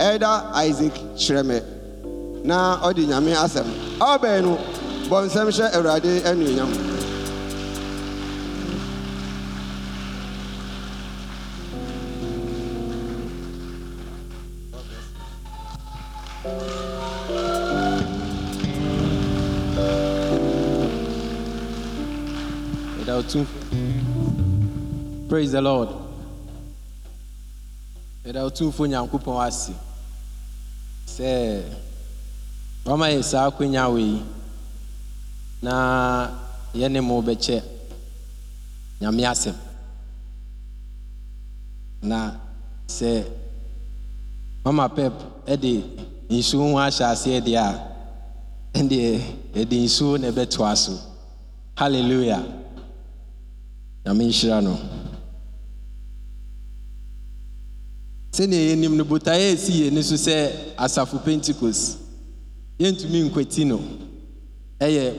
elder isaac kyerɛ me na ɔde nyame asɛm ɔbɛn no bɔ nsɛm hyɛ awurade anuonyam. Praise the Lord. Two for Nyankopɔn ase. Sɛ wama yɛ saa akonnwa wei na yɛne mo bɛkyɛ nyame asɛm. Na sɛ mama pep ɛde nsuo ho ahyɛ aseɛ deɛ a ɛdeɛ yɛde nsuo na ɛbɛtoa so. Hallelujah. nyame nhyira no sɛnea yɛnim no botaeɛ ɛsi yɛ ni so sɛ asafo pentecost. Yɛntumi nkwati no. Ɛyɛ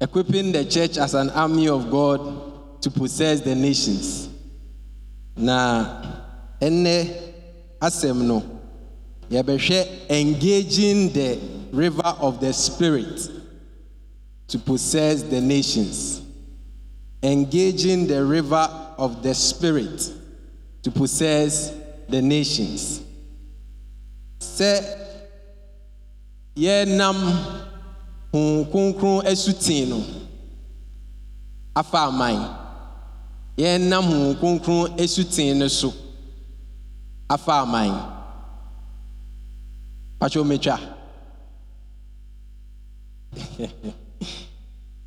equipping the church as an army of god to possess the nations. Na ɛnnɛ asɛm no yɛbɛhwɛ engaging the river of the spirit to possess the nations. Engaging the river of the Spirit to possess the nations. Sɛ yɛnam Honhom Kronkron asuten no afa aman, yɛnam Honhom Kronkron asuten no so afa aman. Patro metwa.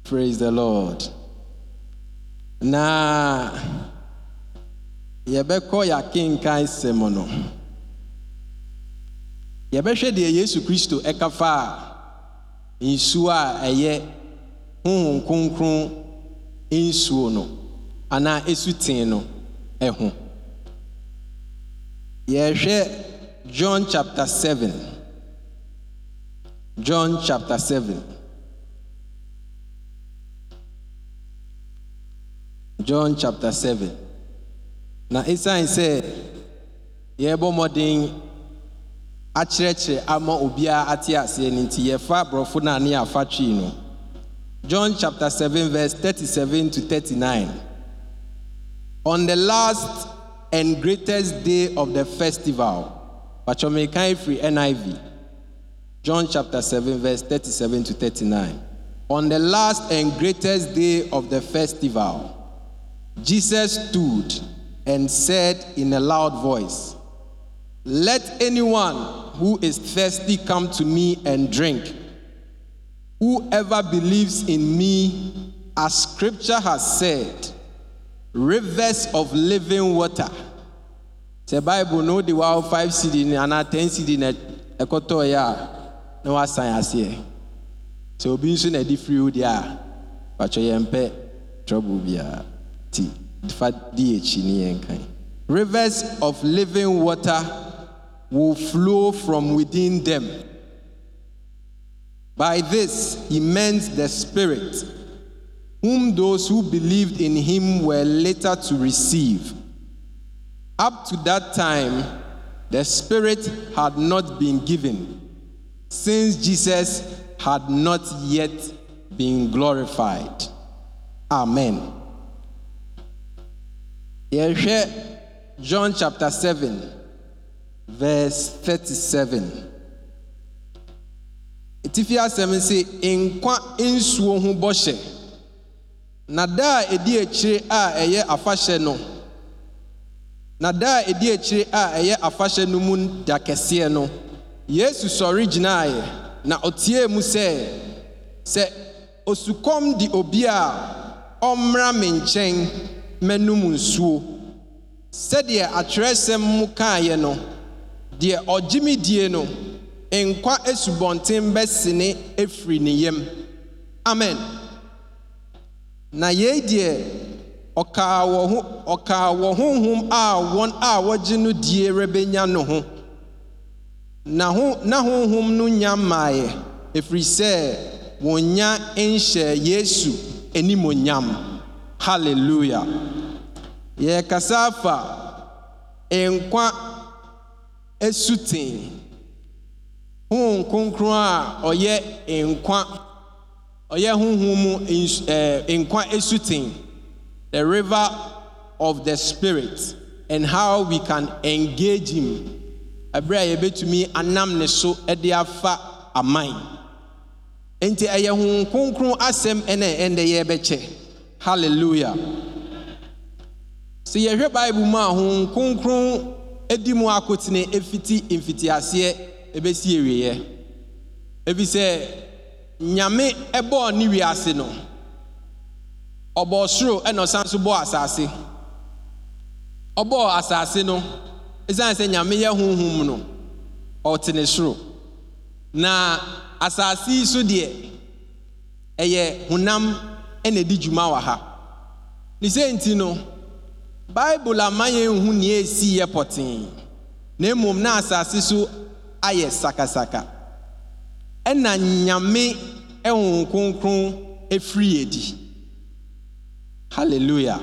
Praise the Lord. na yɛbɛkɔ yɛakenkan sɛm no. Yɛbɛhwɛ deɛ yesu kristo ɛka fa a nsuo a ɛyɛ honhom kronkron nsuo no anaa esuten no ɛho. Yɛhwɛ john chapter 7 john chapter 7 john chapter 7 na ɛsiane sɛ yɛrebɔ mmɔden akyerɛkyerɛ ama obiara ate aseɛ no nti yɛfa borɔfo no twii no. John chapter 7 verse 37 to 39 on the last and greatest day of the festival. Patwɔmekan firi niv john chapter 7 verse 37 to 39 on the last and greatest day of the festival Jesus stood and said in a loud voice, Let anyone who is thirsty come to me and drink. Whoever believes in me, as scripture has said, rivers of living water. Sɛ Bible no de wa five ni anaa ten cd na ɛkɔtɔɔ yɛ a na wasan aseɛ. Sɛ obi nso na ɛde firi wo deɛ a, patwɛ yɛn pɛ trouble biara. ti rivers of living water will flow from within them. By this he meant the spirit whom those who believed in him were later to receive. Up to that time the spirit had not been given since jesus had not yet been glorified. Amen yɛhwɛ john chapter 7 verse 37 ɛtifi asɛm sɛ nkwa nsuo ho bɔhyɛ. Na da a ɛdi akyire a ɛyɛ afahyɛ no na da a ɛdi akyire a ɛyɛ afahyɛ no mu da kɛseɛ no yesu sɔre gyinaeɛ na ɔteɛɛ mu sɛ sɛ osukɔm de obi a ɔmmra me nkyɛn. Mɛnum nsuo. Sɛdeɛ atwerɛsɛm mu kaeɛ no deɛ ɔgye me die no nkwa asubɔnten bɛsene afiri ne yam. Amen. Na yei deɛ ɔkaa wɔ ho ɔkaa wɔ honhom a wɔn a wɔgye no die rebɛnya no ho. Na ho na honhom no nya mmaeɛ ɛfiri sɛ wɔnya nhyɛ yesu animonyam hallelujah. Yɛrekasa afa nkwa esuten honhom kronkron a ɔyɛ nkwa ɔyɛ honhom mu nkwa esuten the river of the spirit and how we can engage him. Ɛberɛ a yɛbɛtumi anam ne so de afa aman. Nti ɛyɛ honhom kronkron asɛm ɛna ɛndɛ yɛrebɛkyɛ hallelujah. Sɛ yɛhwɛ bible mu a honhom kronkron di mu akotene ɛfiti mfitiaseɛ ɛbɛsi awieeɛ ɛfiri sɛ nyame ɛbɔɔ ne wiase no. Ɔbɔɔ soro ɛna ɔsan so bɔɔ asase. Ɔbɔɔ asase no ɛsiane sɛ nyame yɛ honhom no. Ɔte ne soro na asase yi deɛ ɛyɛ honam ɛna ɛdi dwuma wɔ ha. Ne sɛ nti no bible ama yɛnhu nea ɛsi yɛ pɔtee. Na mmom na asase so ayɛ sakasaka. Ɛna nyame honhom kronkron ɛfiri yɛdi hallelujah.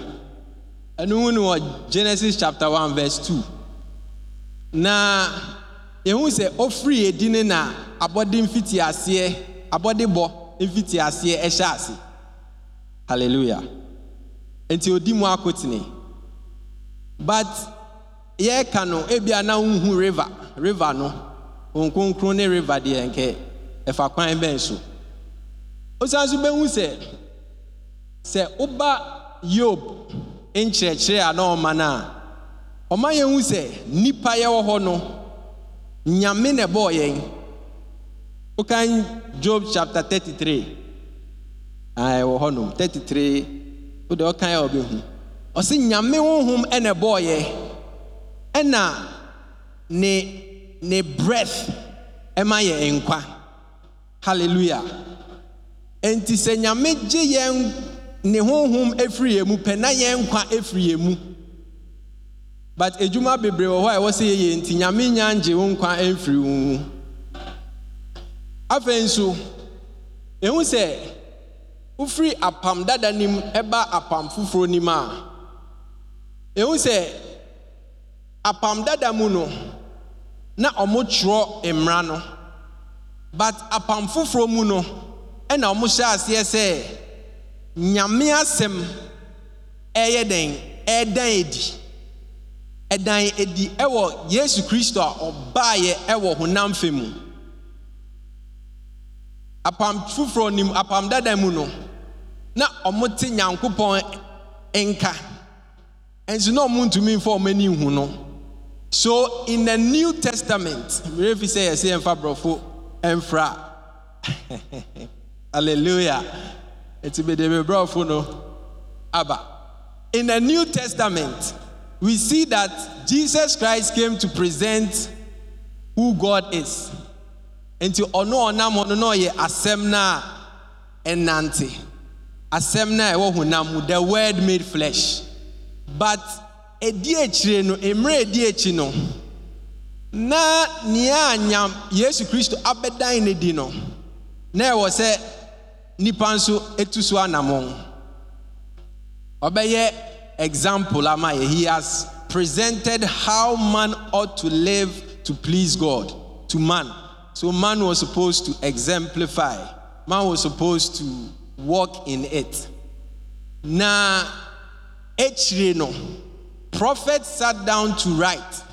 Ɛno hu no wɔ genesis chapter 1 verse 2 na yɛhu sɛ ɔfiri yɛdi ne na abɔde mfitiaseɛ abɔde bɔ mfitiaseɛ ɛhyɛ ase. Hallelujah. Nti odi mu akotene. But yɛreka no ebia na wohu river river no. Wɔn ne river deɛ nkɛ ɛfa kwan bɛn so. Osan so bɛhu sɛ sɛ woba yob nkyerɛkyerɛ a na ɔma no ɔma yɛhu sɛ nnipa yɛwɔ hɔ no nyame na ɛbɔɔ yɛn. Wokan job chapter 33 a ɛwɔ hɔnom. 33 wode ɔkan a ɔbɛhu. Ɔse nyame honhom ɛna ɛbɔɔ yɛ ɛna ne ne breath ɛma yɛ nkwa. Hallelujah. Enti sɛ nyame gye yɛn ne honhom efiri yɛn mu pɛ na yɛn nkwa efiri yɛn mu. But edwuma bebree wɔ hɔ a ɛwɔ sɛ yɛyɛ nti nyame nya ngye wo nkwa mfiri wo mu. Afei nso ehu sɛ wofiri apam dada nim ɛba apam foforɔ nim a ehu sɛ apam dada mu no na ɔmo twerɛ mmara no. But apam foforɔ mu no ɛna ɔmo hyɛ aseɛ sɛ nyame asɛm ɛyɛ dɛn? Ɛɛdan edi. Ɛdan edi ɛwɔ yesu kristo a ɔbaayɛ ɛwɔ honam fɛ mu. Apam foforɔ nim apam dada mu no na ɔmo te nyankopɔn nka nso na ɔmo ntumi nfa ɔmo ani hu no. So in the new testament mmiri fi sɛ yɛsɛ yɛmfa borɔfo mfra. Hallelujah. Eti bede be borɔfo no aba. In the new testament we see that jesus christ came to present who god is. Nti ɔno ɔnam hɔ no na ɔyɛ asɛm no ɛnante asɛm no a ɛwɔ honam mu the word made flesh. But ɛdi akyire no mmerɛ ɛdi akyi no na nea anyam yesu kristo abɛdan ne di no na ɛwɔ sɛ nipa nso etu so anammɔn ɔbɛyɛ example ama yɛ. He has presented how man ought to live to please god to man. So man was supposed to exemplify. Man was supposed to walk in it. Na ekyire no prophet sat down to write.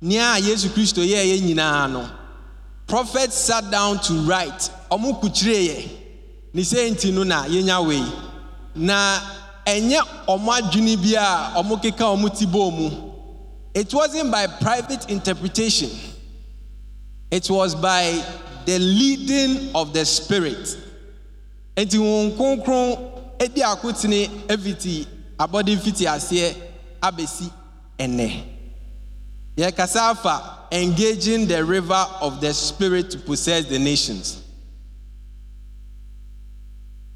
Nea yesu kristo yɛɛyɛ nyinaa no prophet sat down to write. Ɔmo kukyire yɛ ne sɛ nti no na yɛnya wei. Na ɛnyɛ ɔmo adwene bi a ɔmo keka ɔmo ti bɔɔ mu. It wasn't by private interpretation. It was by the leading of the spirit nti wɔn kronkron edi akotene efiti abɔde mfiti aseɛ abesi ɛnɛ yɛkasa afa engaging the river of the spirit to possess the nations.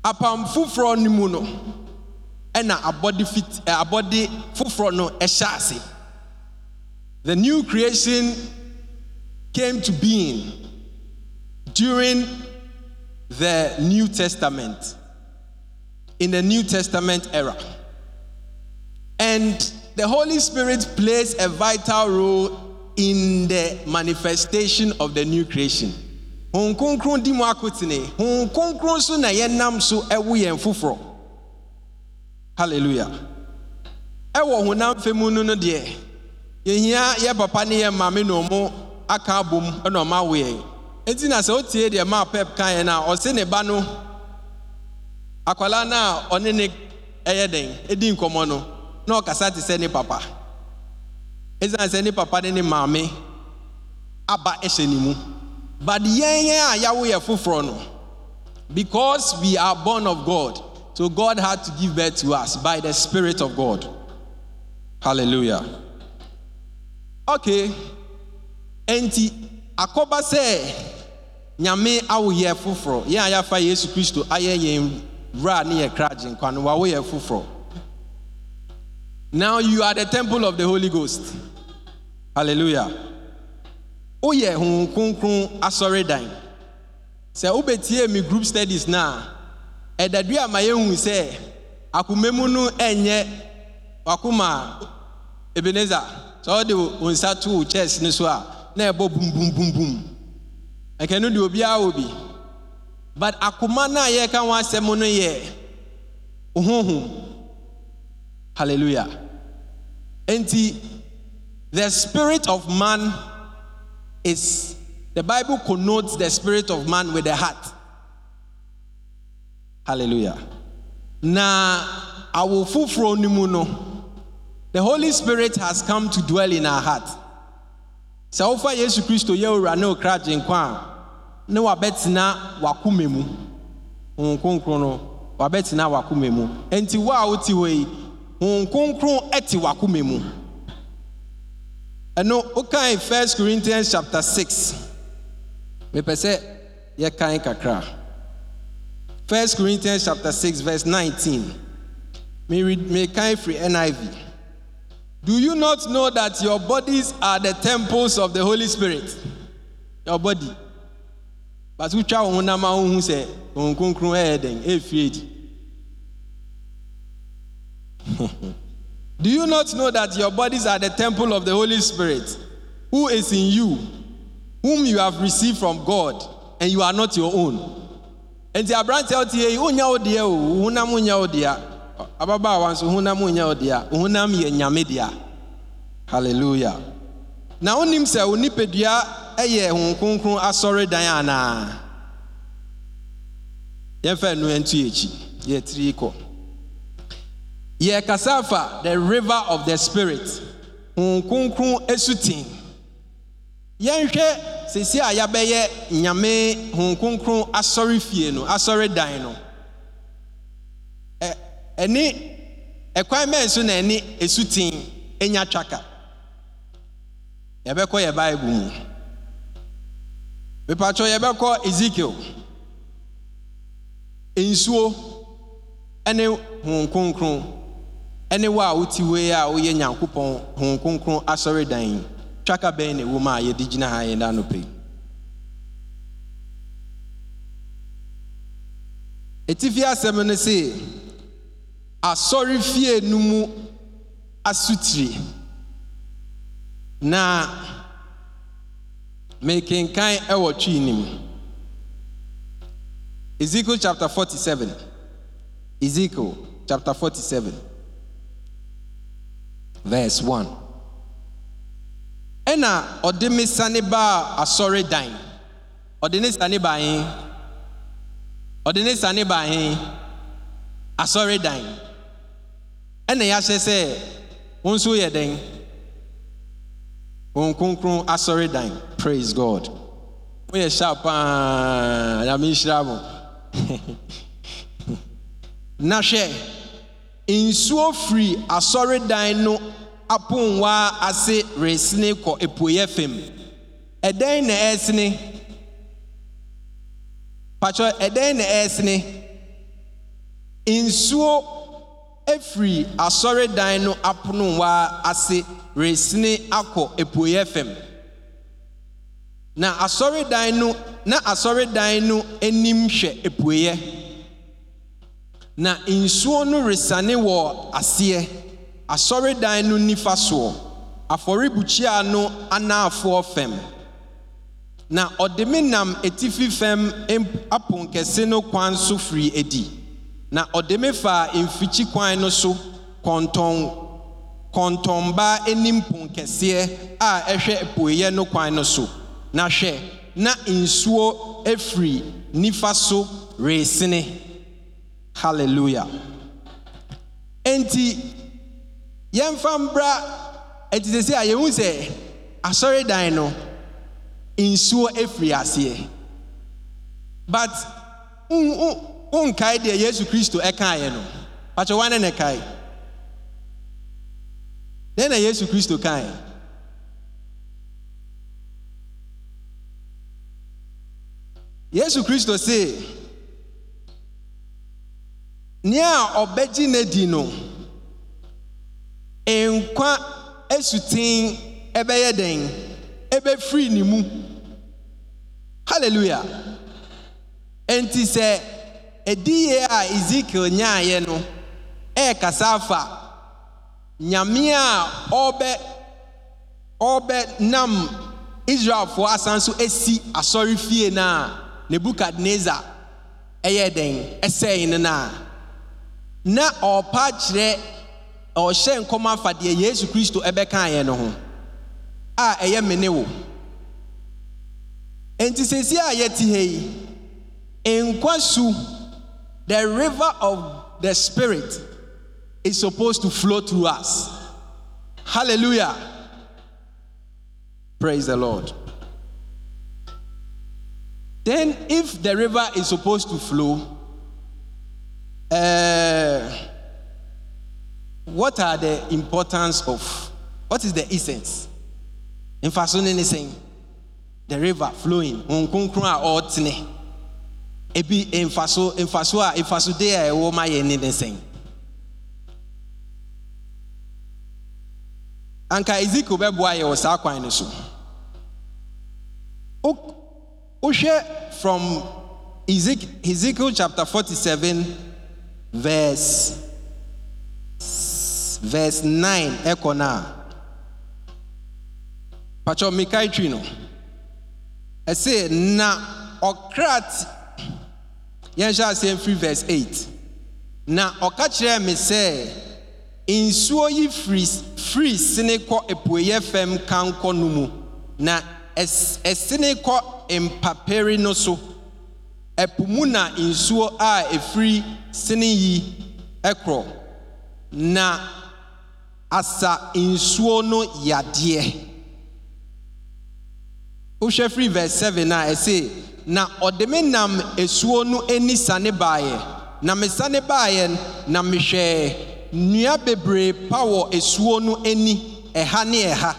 Apam foforɔ no mu no ɛna abɔde fit abɔde foforɔ no ɛhyɛ ase. The new creation came to being during the new testament. In the new testament era. And the holy spirit plays a vital role in the manifestation of the new creation. Honhom kronkron di mu akotene honhom kronkron hallelujah. Ɛwɔ honam fɛ mu no no deɛ yɛhia yɛ papa ne yɛ maame na ɔmo aka abom ɛna ɔmo eti na sɛ otie deɛ maa pep kan yɛn a ɔse ne ba no akwalaa no a ɔne ne ɛyɛ den edi nkɔmɔ no na ɔkasa te sɛ ne papa. Esiane sɛ ne papa ne ne maame aba ɛhyɛ ne mu. But yɛn yɛn a yawo yɛ foforɔ no because we are born of god so god had to give birth to us by the spirit of god. Hallelujah. Okay. Enti akɔba sɛ nyame awo yɛ foforɔ. Yɛn a yɛafa yesu kristo ayɛ yɛn wura ne yɛ kragye nkwa no wawo yɛ foforɔ. Now you are the temple of the holy ghost. Hallelujah. Woyɛ honhom kronkron asɔredan. Sɛ wobɛtie mi group studies na a ɛdadu ama yɛhu sɛ akoma mu no ɛnyɛ wakoma ebenezer. Sɛ ɔde wo nsa to wo chest no so a na ɛbɔ bumbumbum ɛkɛ no deɛ obiara wɔ bi but akoma no a yɛreka ho asɛm no yɛ honhom hallelujah. Enti the spirit of man is the bible connotes the spirit of man with the heart. Hallelujah. Na awo foforɔ no mu no the holy spirit has come to dwell in our heart sɛ wofa yesu kristo yɛ owura ne okra gyenkwa a ne wabɛtena wakoma mu. Honhom kronkron no wabɛtena wakoma mu. Enti wo a wote hɔ yi honhom kronkron ɛte wakoma mu. Ɛno wokan 1 corinthians chapter 6 mepɛ sɛ yɛkan kakra. 1 corinthians chapter 6 verse 19 mekan firi niv do you not know that your bodies are the temples of the holy spirit? Your body. But wotwa wo honam a wohu sɛ honhom kronkron ɛyɛ dɛn ɛfiri adi Do you not know that your bodies are the temple of the Holy Spirit, who is in you, whom you have received from God, and you are not your own? Nti aberante a wote yi deɛ ababaawa nso honam wonya wo honam yɛ nyame dea hallelujah. Na wonim sɛ wo nipadua yɛ honhom kronkron asɔredan anaa yɛmfa no ntu yɛkyi yɛtiri kɔ yɛrekasa afa the river of the spirit honhom kronkron asuten yɛnhwɛ sesi a yɛabɛyɛ nyame honhom kronkron asɔre fie no asɔre dan no ɛne ɛkwan mɛn so na ɛne esuten enya twaka. Yɛbɛkɔ yɛ bible mu. Mipatwɛ yɛbɛkɔ ezekiel. Nsuo ɛne honhom kronkron ɛne wo a wote wei a woyɛ nyankopɔn honhom kronkron asɔredan twaka bɛn na ɛwɔ mu a yɛde gyina ha yɛn da anɔpɛ yi. Ɛtifi asɛm no se asɔre fie no mu asutire. Na mekenkan ɛwɔ twi nim ezekiel chapter 47 ezekiel chapter 47 verse 1 ɛna ɔde me sane baa asɔre dan. Ɔde ne sane baa he? Ɔde ne sane baa he? Asɔre dan. Ɛna yɛahyɛ sɛ wo nso yɛ dɛn? Wɔn kronkron asɔre dan. Praise god. Woyɛ sharp paa. Nyame nhyira mo na hwɛ nsuo firi asɔredan no apongwa ase resene kɔ epueyɛ fam. Ɛdɛn na ɛresene? Patwɛ ɛdɛn na ɛresene? Nsuo efiri asɔredan no apongwa ase resene akɔ epueyɛ fam na asɔredan no na asɔredan no anim hwɛ epueyɛ na nsuo no resane wɔ aseɛ. Asɔredan no nifa soɔ. Afɔrebukyia no anaafoɔ fam. Na ɔde me nam etifi fam aponkɛse no kwan so firi edi na ɔde me faa mfikyi kwan no so kɔntɔn kɔntɔnbaa anim ponkɛseɛ a ɛhwɛ apueeɛ no kwan no so. Na hwɛ na nsuo afiri nifa so resene. Hallelujah. Enti yɛmfa mbra enti sɛ sɛ a yɛhu sɛ asɔredan no nsuo afiri aseɛ. But wonkae deɛ yesu kristo ɛkaeɛ no. Pakyɛ wane ne kae. Dɛn na yesu kristo kae. Yesu kristo se nea a ɔbɛgye n'adi no nkwa asuten ɛbɛyɛ dɛn? Ɛbɛfiri ne mu. Hallelujah. Enti sɛ ɛdiyɛ a ezekiel nyaeɛ no ɛrekasa afa nyame a ɔrebɛ ɔrebɛ nam israelfoɔ asan so asi asɔre fie no a nebukadnezar ɛyɛ dɛn ɛsɛe no no a na. Ɔrepa kyerɛ ɔhyɛ nkɔm afa deɛ yesu kristo ɛbɛkaeɛ no ho. A ɛyɛ me ne wo. Enti sɛsi a yɛte ha yi nkwa su the river of the spirit is supposed to flow through us. Hallelujah. Praise the lord. Then if the river is supposed to flow uh, what are the importance of what is the essence? In ne sɛn the river flowing ebi mfaso mfaso a mfasodeɛ a ɛwɔ ma yɛn ne ne sɛn anka ezekiel bɛboa yɛ wɔ saa kwan no so. Wo- wohwɛ from Ezek- ezekiel chapter forty-seven verse verse nine ɛkɔ no a patwɛ mekae twi no. Ɛse na ɔkrat yɛnhyɛ aseɛ mfiri verse 8 na ɔka kyerɛɛ me sɛ nsuo yi firi sene kɔ apueyɛ fam kankɔ no mu. Na ɛs- ɛsene kɔ mpapere no so. Ɛpo mu na nsuo a ɛfiri sene yi ɛkorɔ. Na asa nsuo no yadeɛ wohwɛ firi verse 7 a ɛse na ɔde me nam esuo no ani sane baeɛ. Na mesane baeɛ n- na mehwɛɛ nnua bebree pa wɔ esuo no ani ɛha ne ɛha.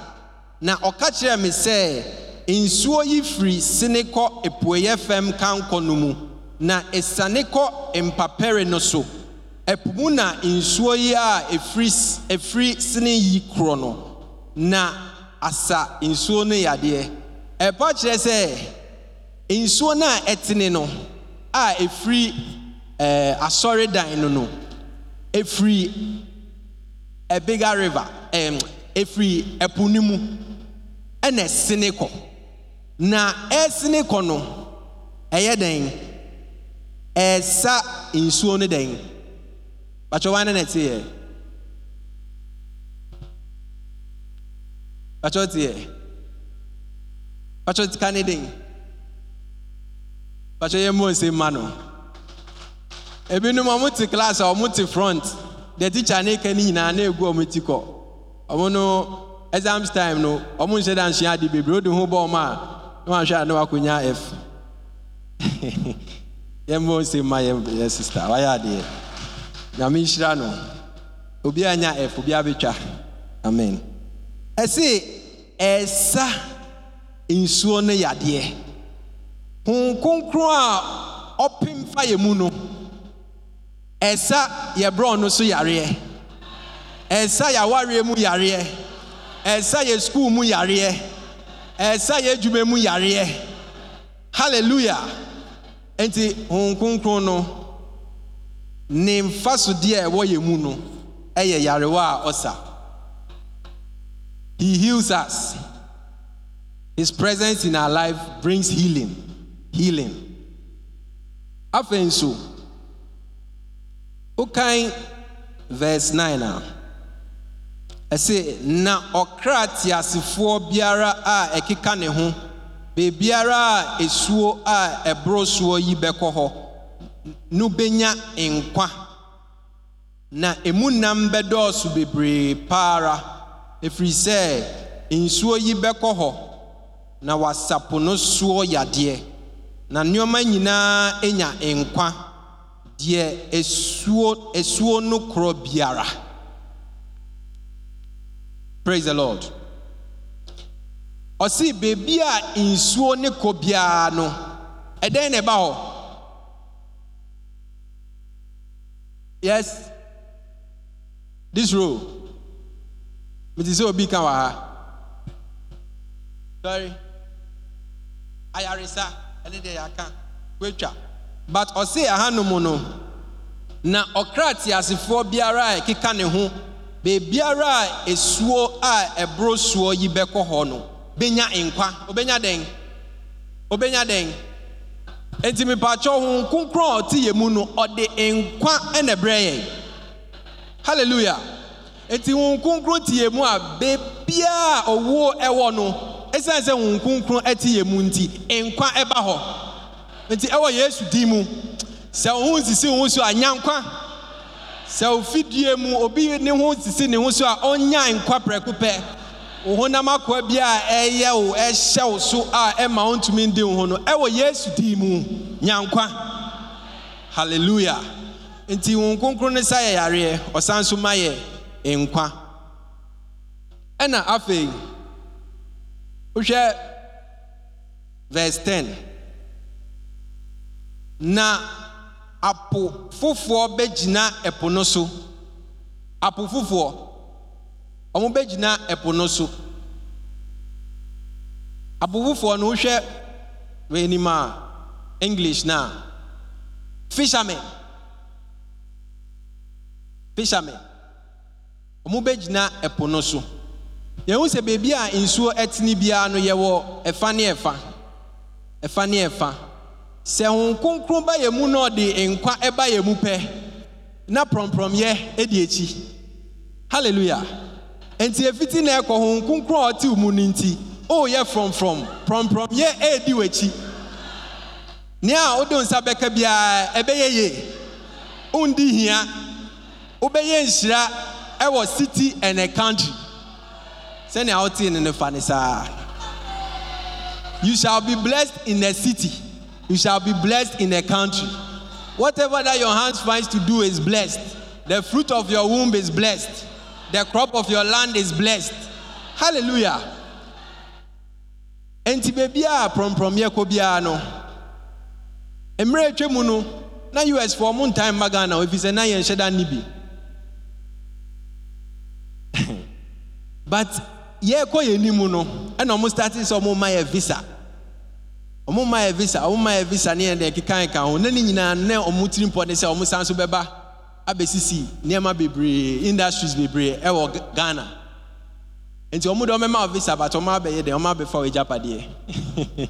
Na ɔka kyerɛɛ me sɛ nsuo yi firi sene kɔ apueyɛ fam kankɔ no mu na esiane kɔ mpapɛre no so. Ɛpo mu na nsuo yi a ɛfiri sene yi korɔ no. Na asa nsuo no yadeɛ ɛpa kyerɛ sɛ nsuo no a ɛtene no a ɛfiri ɛɛ asɔredan no no ɛfiri a bigger river ɛfiri ɛpo no mu ɛna ɛsene kɔ. Na ɛsene kɔ no ɛyɛ dɛn? Ɛsa nsuo no dɛn? Bàtchɛ wọn na ɛte yɛ bàtchɛ ɔte yɛ bàtchɛ ka ne den bàtchɛ yɛ mbɔ nsɛm ma no ebinom ɔmo te class a ɔmo te front. The teacher ne ka ne nyinaa na egu ɔmo ti kɔ ɔmo no exams time no ɔmo nhyɛ da nsua ade bebree odi ho bɔ ɔmo a na wɔn ahwɛ a na wakonya f yɛn mbɔ nsɛm ma yɛ yɛ sista wayɛ adeɛ nyame nhyira no. Obiara nya f obiara betwa amen. Ɛse ɛsa nsuo no yadeɛ. Hon kronkron a ɔpem fa mu no ɛsa yɛ brɔn no so yareɛ. Ɛsa yɛ awareɛ mu yareɛ. Ɛsa yɛ sukuu mu yareɛ. Ɛsa yɛ adwuma mu yareɛ. Hallelujah. Nti hon kronkron no ne mfasodeɛ a ɛwɔ yɛn mu no yɛ yarewa a ɔsa. He heals us. His presence in our life brings healing. Healing. Afei nso, wokan verse 9 a, ɛse, na ɔkra teasefoɔ biara a ɛkeka ne ho, beebiara a esuo a ɛboro soɔ yi bɛkɔ hɔ, no benya na emu nam bɛdɔɔso bebree paara, ɛfiri sɛ nsuo yi bɛkɔ hɔ, na wasapo no soɔ yadeɛ, na nneɛma nyinaa enya nkwa, deɛ esuo no korɔ biara. Praise the Lord. Ɔsi beebi a nsuo ne kɔ biara no, ɛdɛn na ɛba hɔ? Yes. This row. Meti sɛ obi ka wɔ ha. Sorry. Ayaresa ɛne deɛ yɛaka. Wetwa. But ɔsi ahanom no, na ɔkra teasefoɔ biara a ɛkeka ne ho, beebiara a esuo a ɛboro soɔ yi bɛkɔ hɔ no, benya nkwa. Obenya dɛn? Obenya dɛn? Enti mipatsɔ ho nkonkron a ɔte yɛn mu no, ɔde nkwa ɛna ɛbrɛ yɛn. Hallelujah. Enti ho nkonkron te yɛn mu a beebiara a ɔwɔ ɛwɔ no, esiane sɛ ho nkonkron ɛte yɛn mu nti, nkwa ɛba hɔ. Nti ɛwɔ Yesu din mu, sɛ wo ho nsisi wo so a nkwa. Sɛ wo fidie mu obi ne ho sisi ne ho so a ɔnya nkwa prɛko pɛ. Wo honam bi a ɛyɛ wo ɛhyɛ wo so a ɛma wo ntumi ndi wo ho no, ɛwɔ Yesu din mu, nya. Hallelujah. Nti wo nkonkron ne sa yɛ yareɛ, ɔsan so ma yɛ nkwa. Ɛna afei, wohwɛ verse 10. na apo foforɔ bɛgyina ɛpo no so. Apo foforɔ wɔn bɛgyina ɛpo no so. Apo foforɔ no wohwɛ w'anim a english na. Fishermen. Fishermen. Wɔn bɛgyina ɛpo no so yɛn ho sɛ beebi a nsuo ɛtene biara no yɛwɔ ɛfa ne ɛfa. Ɛfa ne ɛfa. sɛ ho kronkron ba yɛn mu na ɔde nkwa ɛba yɛn mu pɛ na prɔmprɔmyɛ ɛdi akyi. Hallelujah. Nti efiti na ɛkɔ ho kronkron a ɔte mu no nti ɔreyɛ frɔmfrɔm. Prɔmprɔmyɛ ɛredi w'akyi. Nea a wode nsa bɛka biara ɛbɛyɛ yie. Wondi hia. Wobɛyɛ nhyira ɛwɔ city and a country. Sɛnea wote ne ne fa ne you shall be blessed in a city you shall be blessed in a country. Whatever that your hands finds to do is blessed. The fruit of your womb is blessed. The crop of your land is blessed. Hallelujah. Enti beebi a prɔmprɔmyɛ kɔ biara no, mmerɛ atwa mu no, na US fɔ ɔmo ntan mma Ghana efi sɛ na yɛn hyɛ da ni bi. But yɛrekɔ yɛn anim no, ɛna ɔmo start sɛ ɔmo ma yɛ visa. ɔmo ma yɛ visa ɔmo ma yɛ visa ne yɛn deɛ keka ka ho. Na ne nyinaa ne ɔmo tiri mpɔ de sɛ ɔmo san so bɛba abɛsisi nneɛma bebree industries bebree ɛwɔ ghana. Nti ɔmo de ɔmo ma visa but ɔmo abɛyɛ deɛ ɔmo abɛfa ɔgyapadeɛ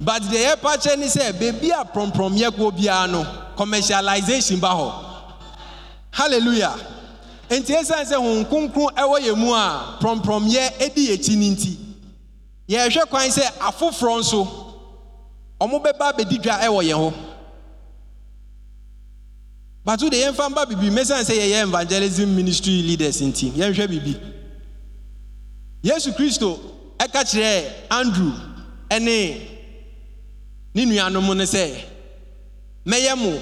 but deɛ yɛpa kyɛ ne sɛ beebi a prɔmprɔm yɛ kɔ biara no commercialization ba hɔ. Hallelujah. Nti esan sɛ wɔn kronkron ɛwɔ yɛn mu a prɔmprɔm yɛ edi yɛn akyi ne nti yɛrehwɛ kwan sɛ afoforɔ nso wɔn bɛba abɛdi dwa wɔ yɛn ho. Bato de yɛmfa mba bibi mɛsan sɛ yɛyɛ evangelism ministry leaders nti yɛnhwɛ bibi. Yesu kristo ɛka kyerɛɛ andrew ɛne ne nuanom no sɛ mɛyɛ mo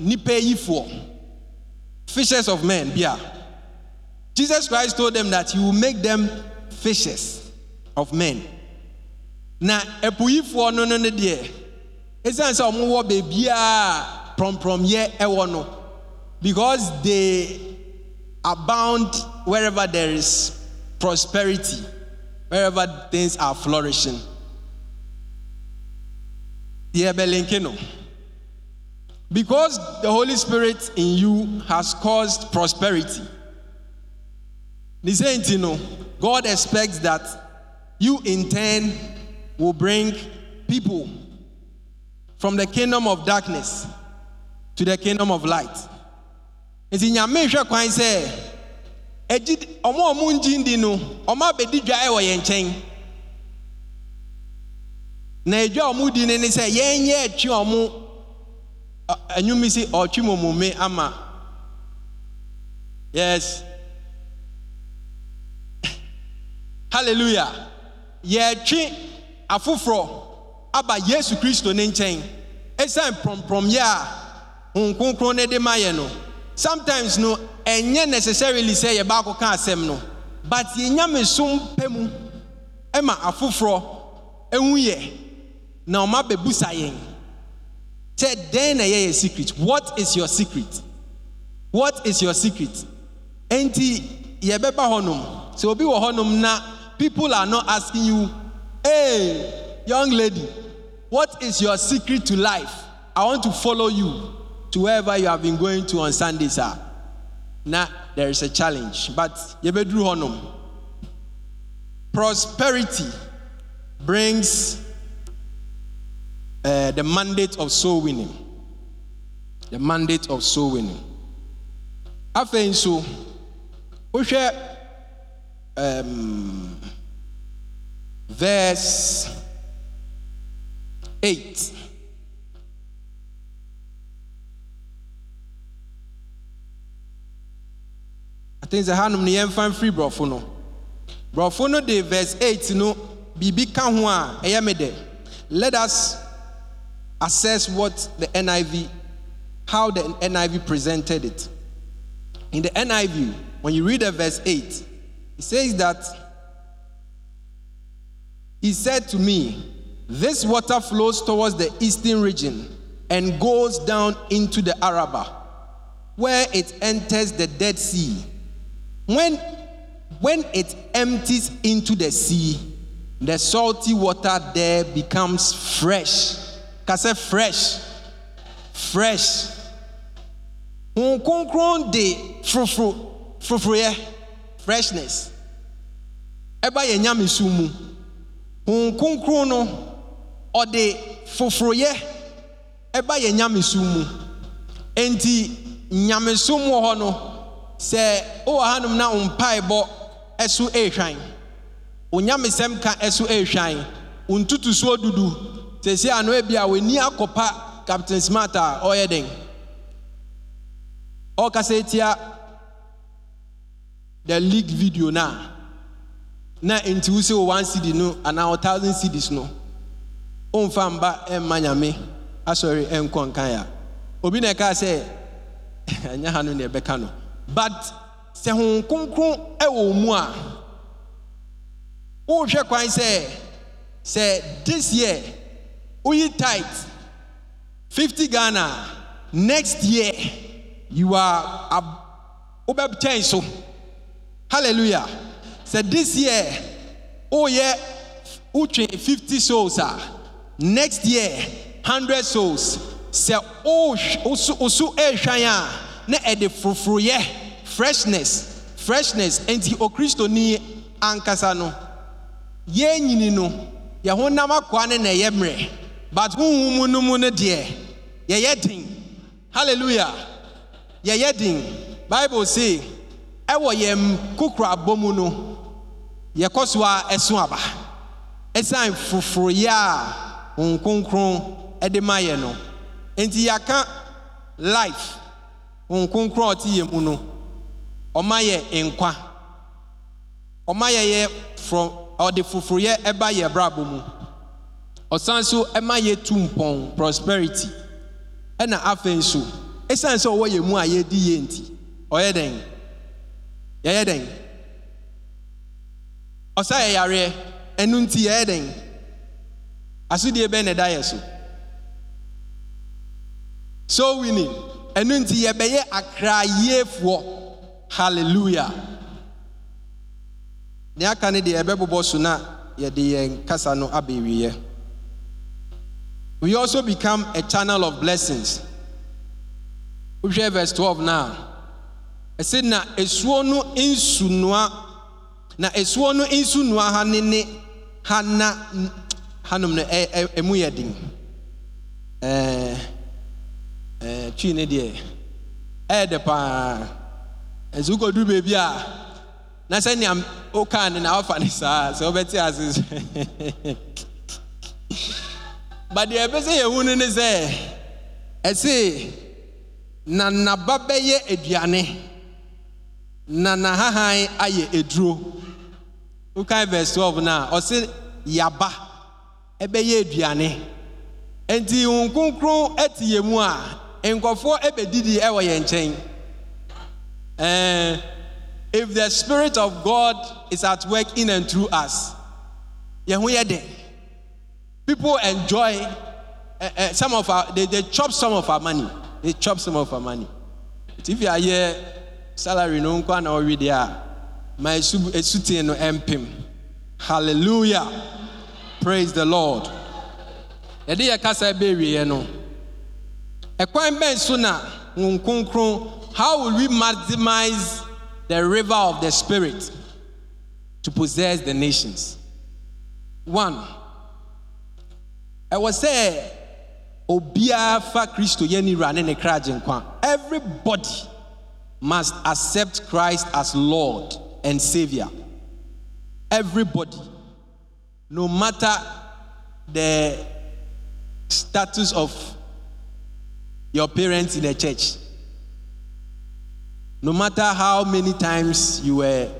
nipa yifoɔ fishers of men bia jesus christ told them that he will make them fishes of men. Na ɛpoyifoɔ no no no deɛ ɛsiane sɛ ɔmowɔ beebiaa prɔmprɔmyɛ ɛwɔ no because they abound wherever there is prosperity wherever things are flourishing. Because the holy spirit in you has caused prosperity ne sɛ nti no god expects that you in turn will bring people from the kingdom of darkness to the kingdom of light. Nti nyame hwɛ kwan sɛ agyi ɔmo a ɔmo ngyi ndi no ɔmo abɛdi dwa wɔ yɛn nkyɛn. Na edwa a ɔmo di no ne sɛ yɛn yɛ atwi ɔmo ɛnwumi si ɔtwi mɔmɔme ama. Yes hallelujah. Yɛtwe afoforɔ aba yesu kristo ne nkyɛn. Ɛsiane prɔmprɔmyɛ a honhom kronkron ne de ma yɛ no sometimes no ɛnyɛ necessarily sɛ yɛba akɔka asɛm no. But yɛnya som pɛ mu ma afoforɔ ehu yɛ na ɔma bɛbusa yɛn. Sɛ dɛn na ɛyɛ yɛ secret? What is your secret? What is your secret? Enti yɛbɛba hɔnom. Sɛ obi wɔ hɔnom na people are not asking you hey young lady what is your secret to life i want to follow you to wherever you have been going to on sundays ah na there is a challenge but yɛbɛduru hɔnom prosperity brings uh, the mandate of soul winning. The mandate of soul winning. Afei nso, wohwɛ um, verse 8. I think sɛ hanom ne yɛmfa mfiri borɔfo no borɔfo no de verse 8 no biribi ka ho a ɛyɛ me dɛ let us assess what the NIV, how the NIV presented it. In the NIV, when you read the verse 8, it says that he said to me, This water flows towards the eastern region and goes down into the Arabah, where it enters the Dead Sea. When, when it empties into the sea, the salty water there becomes fresh. Kasɛ fresh? Fresh. Wɔn kronkron de foforo foforoyɛ freshness. Ɛba yɛ nyamesu mu wɔn kronkron no ɔde foforoyɛ ɛba yɛ nyamesu mu. Nti nyamesu mu wɔ hɔ no sɛ wowɔ hanom na mpaebɔ ɛso ehwan onyamesɛm ka ɛso ehwan ntutusuo dudu. Sɛsi ano ebi a w'ani akɔpa captain smart a ɔyɛ den. Ɔkasa etia the league video na na nti wusi wɔ one cd no anaa wɔ thousand cds no ɔnfa mba ɛmma nyame. Asɔre ɛnkɔ nkan ya obi na ɛka sɛ ɛnyɛ ha no na ɛbɛka no. But sɛ hon kronkron ɛwɔ mu a wɔrehwɛ kwan sɛ sɛ this year. woyi tithe 50 ghana next year you are wobɛkyɛn so. Hallelujah sɛ this year woyɛ wotwe 50 souls a next year 100 souls. Sɛ woso ɛrehwan a na ɛde foforoyɛ freshness freshness. Enti okristoni ankasa no. Yɛn nyini no. Yɛn ho nam akoa ne na ɛyɛ mmerɛ but honhom mu no mu no deɛ yɛyɛ den hallelujah. Yɛyɛ den bible say ɛwɔ yɛn kokorabɔ mu no yɛkɔ so a ɛso aba. Ɛsiane foforoyɛ a honhom kronkron ɛde ma yɛ no. Nti yɛaka life honhom kronkron a ɔte yɛn mu no ɔma yɛ nkwa. Ɔma yɛyɛ from ɔde foforoyɛ ɛba yɛ brabɔ mu. Ɔsan so ɛma yɛtu mpɔn prosperity. Ɛna afei nso ɛsiane sɛ ɔwɔ yɛn mu a yɛdi yɛ nti ɔyɛ dɛn? Yɛyɛ dɛn ɔsa yɛ yareɛ. Ɛnu nti yɛyɛ dɛn? Asodie bɛn na ɛda yɛ so. So winning. Ɛnu nti yɛbɛyɛ akrayiefoɔ. Hallelujah. Nea aka ne deɛ ɛbɛbobɔ so na yɛde yɛn kasa no abɛwieɛ we also become a channel of blessings. Wohwɛ verse 12 now. Ɛsɛ na esuo no nsunua na esuo no nsu nua ha ne ne ha na hanom no ɛ- ɛ- ɛmu yɛ den. Ɛɛ ɛɛ twi ne deɛ ɛyɛ dɛ paa nso wokɔduru baabi a na sɛnea wokaa ne na wafa ne saa sɛ wobɛte ase sɛ but deɛ ɛpɛ sɛ yɛhu no ne sɛ ɛse na naba bɛyɛ aduane na n'ahahan ayɛ eduro wokan verse twelve na ɔse yaba ɛbɛyɛ aduane. Nti wɔn kronkron ɛte yɛn mu a nkɔfoɔ ɛbɛdidi ɛwɔ yɛn nkyɛn. If the spirit of god is at work in and through us yɛn ho yɛ dɛ people enjoy uh, uh, some of our they, they chop some of our money. They chop some of our money. If yɛayɛ salary no nkɔ ana ɔwe deɛ a ma esu esuten no ɛmpem hallelujah. Praise the lord. Yɛde yɛ kasa bɛɛwieɛ no. Ɛkwan bɛn so na wɔn how will we maximize the river of the spirit to possess the nations? One ɛwɔ sɛ obiara fa kristo yɛ ne wura ne ne kra agye nkwa. Everybody must accept christ as lord and savior everybody no matter the status of your parents in the church no matter how many times you were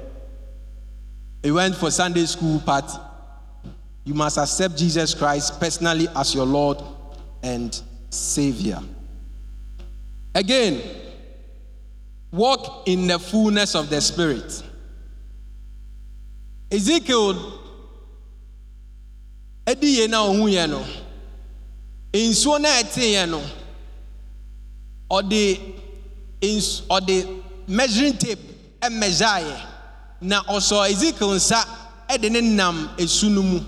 you went for sunday school party you must accept Jesus Christ personally as your Lord and Savior. Again, walk in the fullness of the Spirit. Ezekiel, ɛdi yie na ɔhu yɛ no, nsuo na ɛte yɛ no, ɔde ns ɔde measuring tape ɛmɛgya yɛ na ɔsɔ Ezekiel nsa ɛde ne nam esu no mu.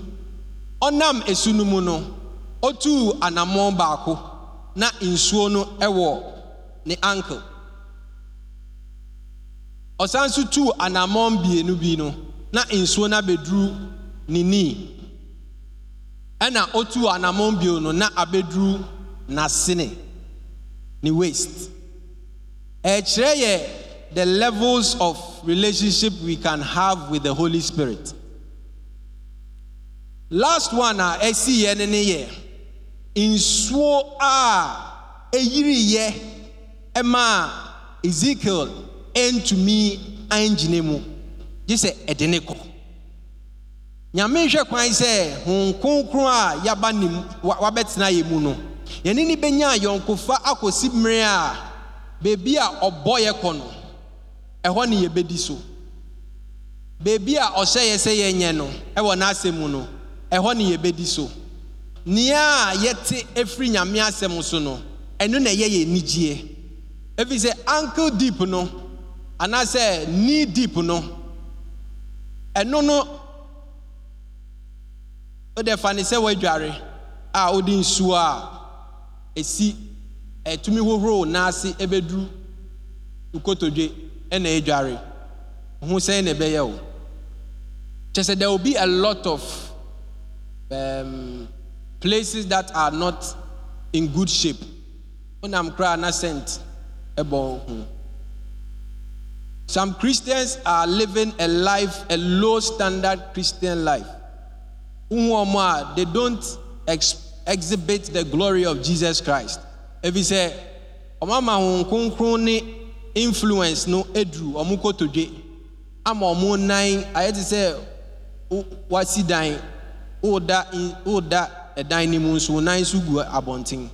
ɔnam esu no mu no otuu anammɔn baako. Na nsuo no wɔ ne ankle ɔsan nso tuu anammɔn mmienu bi no. Na nsuo no abɛduru ne knee. Ɛna otuu anammɔn bio no na abɛduru n'asene ne waist. Ɛkyerɛ yɛ the levels of relationship we can have with the holy spirit. Last one a ɛsi yɛ ne ne yɛ nsuo a ɛyiriyɛ ɛma ezekiel ɛntumi angyina mu gye sɛ ɛde ne kɔ. Nyame nhwɛ kwan sɛ hon kronkron a yaba ne wabɛtena yɛ mu no yɛne ne bɛnya ayɔnkofa akɔsi mmerɛ a beebi a ɔbɔ yɛ kɔ no ɛhɔ ne yɛbɛdi so. Beebi a ɔhyɛ yɛ sɛ yɛnyɛ no ɛwɔ n'asɛm mu no ɛhɔ ne yɛbɛdi so. Nea a yɛte efiri nyame asɛm so no ɛno na ɛyɛ yɛ anigyeɛ. Efi sɛ ankle deep no anaasɛ knee deep no ɛno no wode fa ne sɛ woadware a wode nsuo a esi ɛtumi hohoro wo n'ase ɛbɛduru nkotodwe ɛna ɛdware ho sɛn na ɛbɛyɛ wo kyɛ sɛ there will be a lot of um, places that are not in good shape. Wonam koraa na scent ɛbɔ ho some christians are living a life a low standard christian life. They don't ex exhibit the glory of jesus christ. Wɔn kronkron ne influence no eduru ɔmo kotodwe ama ɔmo nan te sɛ wo- wasi dan in- woda ɛdan no mu nso nan nso gu abɔnten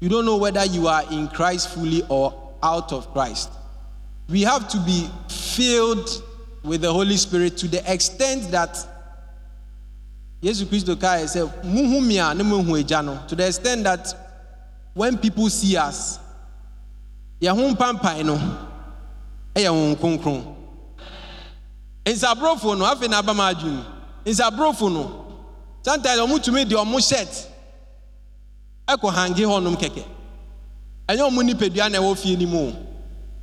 you don't know whether you are in christ fully or out of christ we have to be filled with the holy spirit to the extent that yesu kristo kae sɛ muhu mi a ne to the extent that when people see us yɛn ho mpampan no ɛyɛ wɔn kronkron nsaborofo no afei na aba ma adwene nsaborofo no sometimes wɔn tumi de wɔn shirt ɛkɔ hangi hɔnom kɛkɛ ɛnyɛ wɔn nipadua na ɛwɔ fie no mu o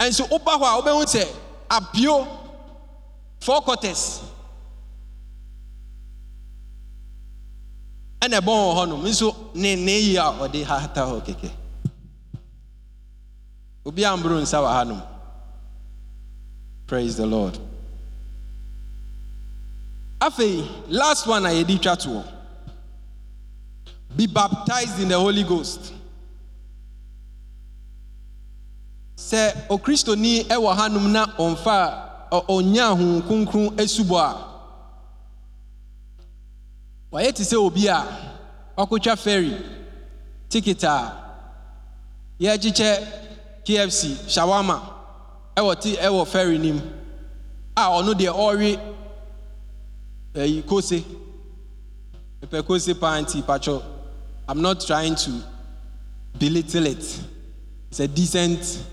nso woba hɔ a wobɛhu sɛ apio four quarters. Ɛna ɛbɔn wɔ hɔnom nso ne ne yi a ɔde hata hɔ kɛkɛ obi amboro nsa wɔ hanom praise the lord. Afei last one a yɛde twa toɔ be baptized in the holy ghost sɛ okristoni ɛwɔ hanom na ɔmfa a ɔnya ahom kronkron asubɔ a. Wayɛ te sɛ obi a ɔkotwa ferry ticket a yɛrekyekyɛ kfc shawama ɛwɔ ti ɛwɔ ferry nim a ɔno deɛ ɔrewe ɛyi kose. Mepɛ kose paa patwɔ i'm not trying to belittle it. It's a decent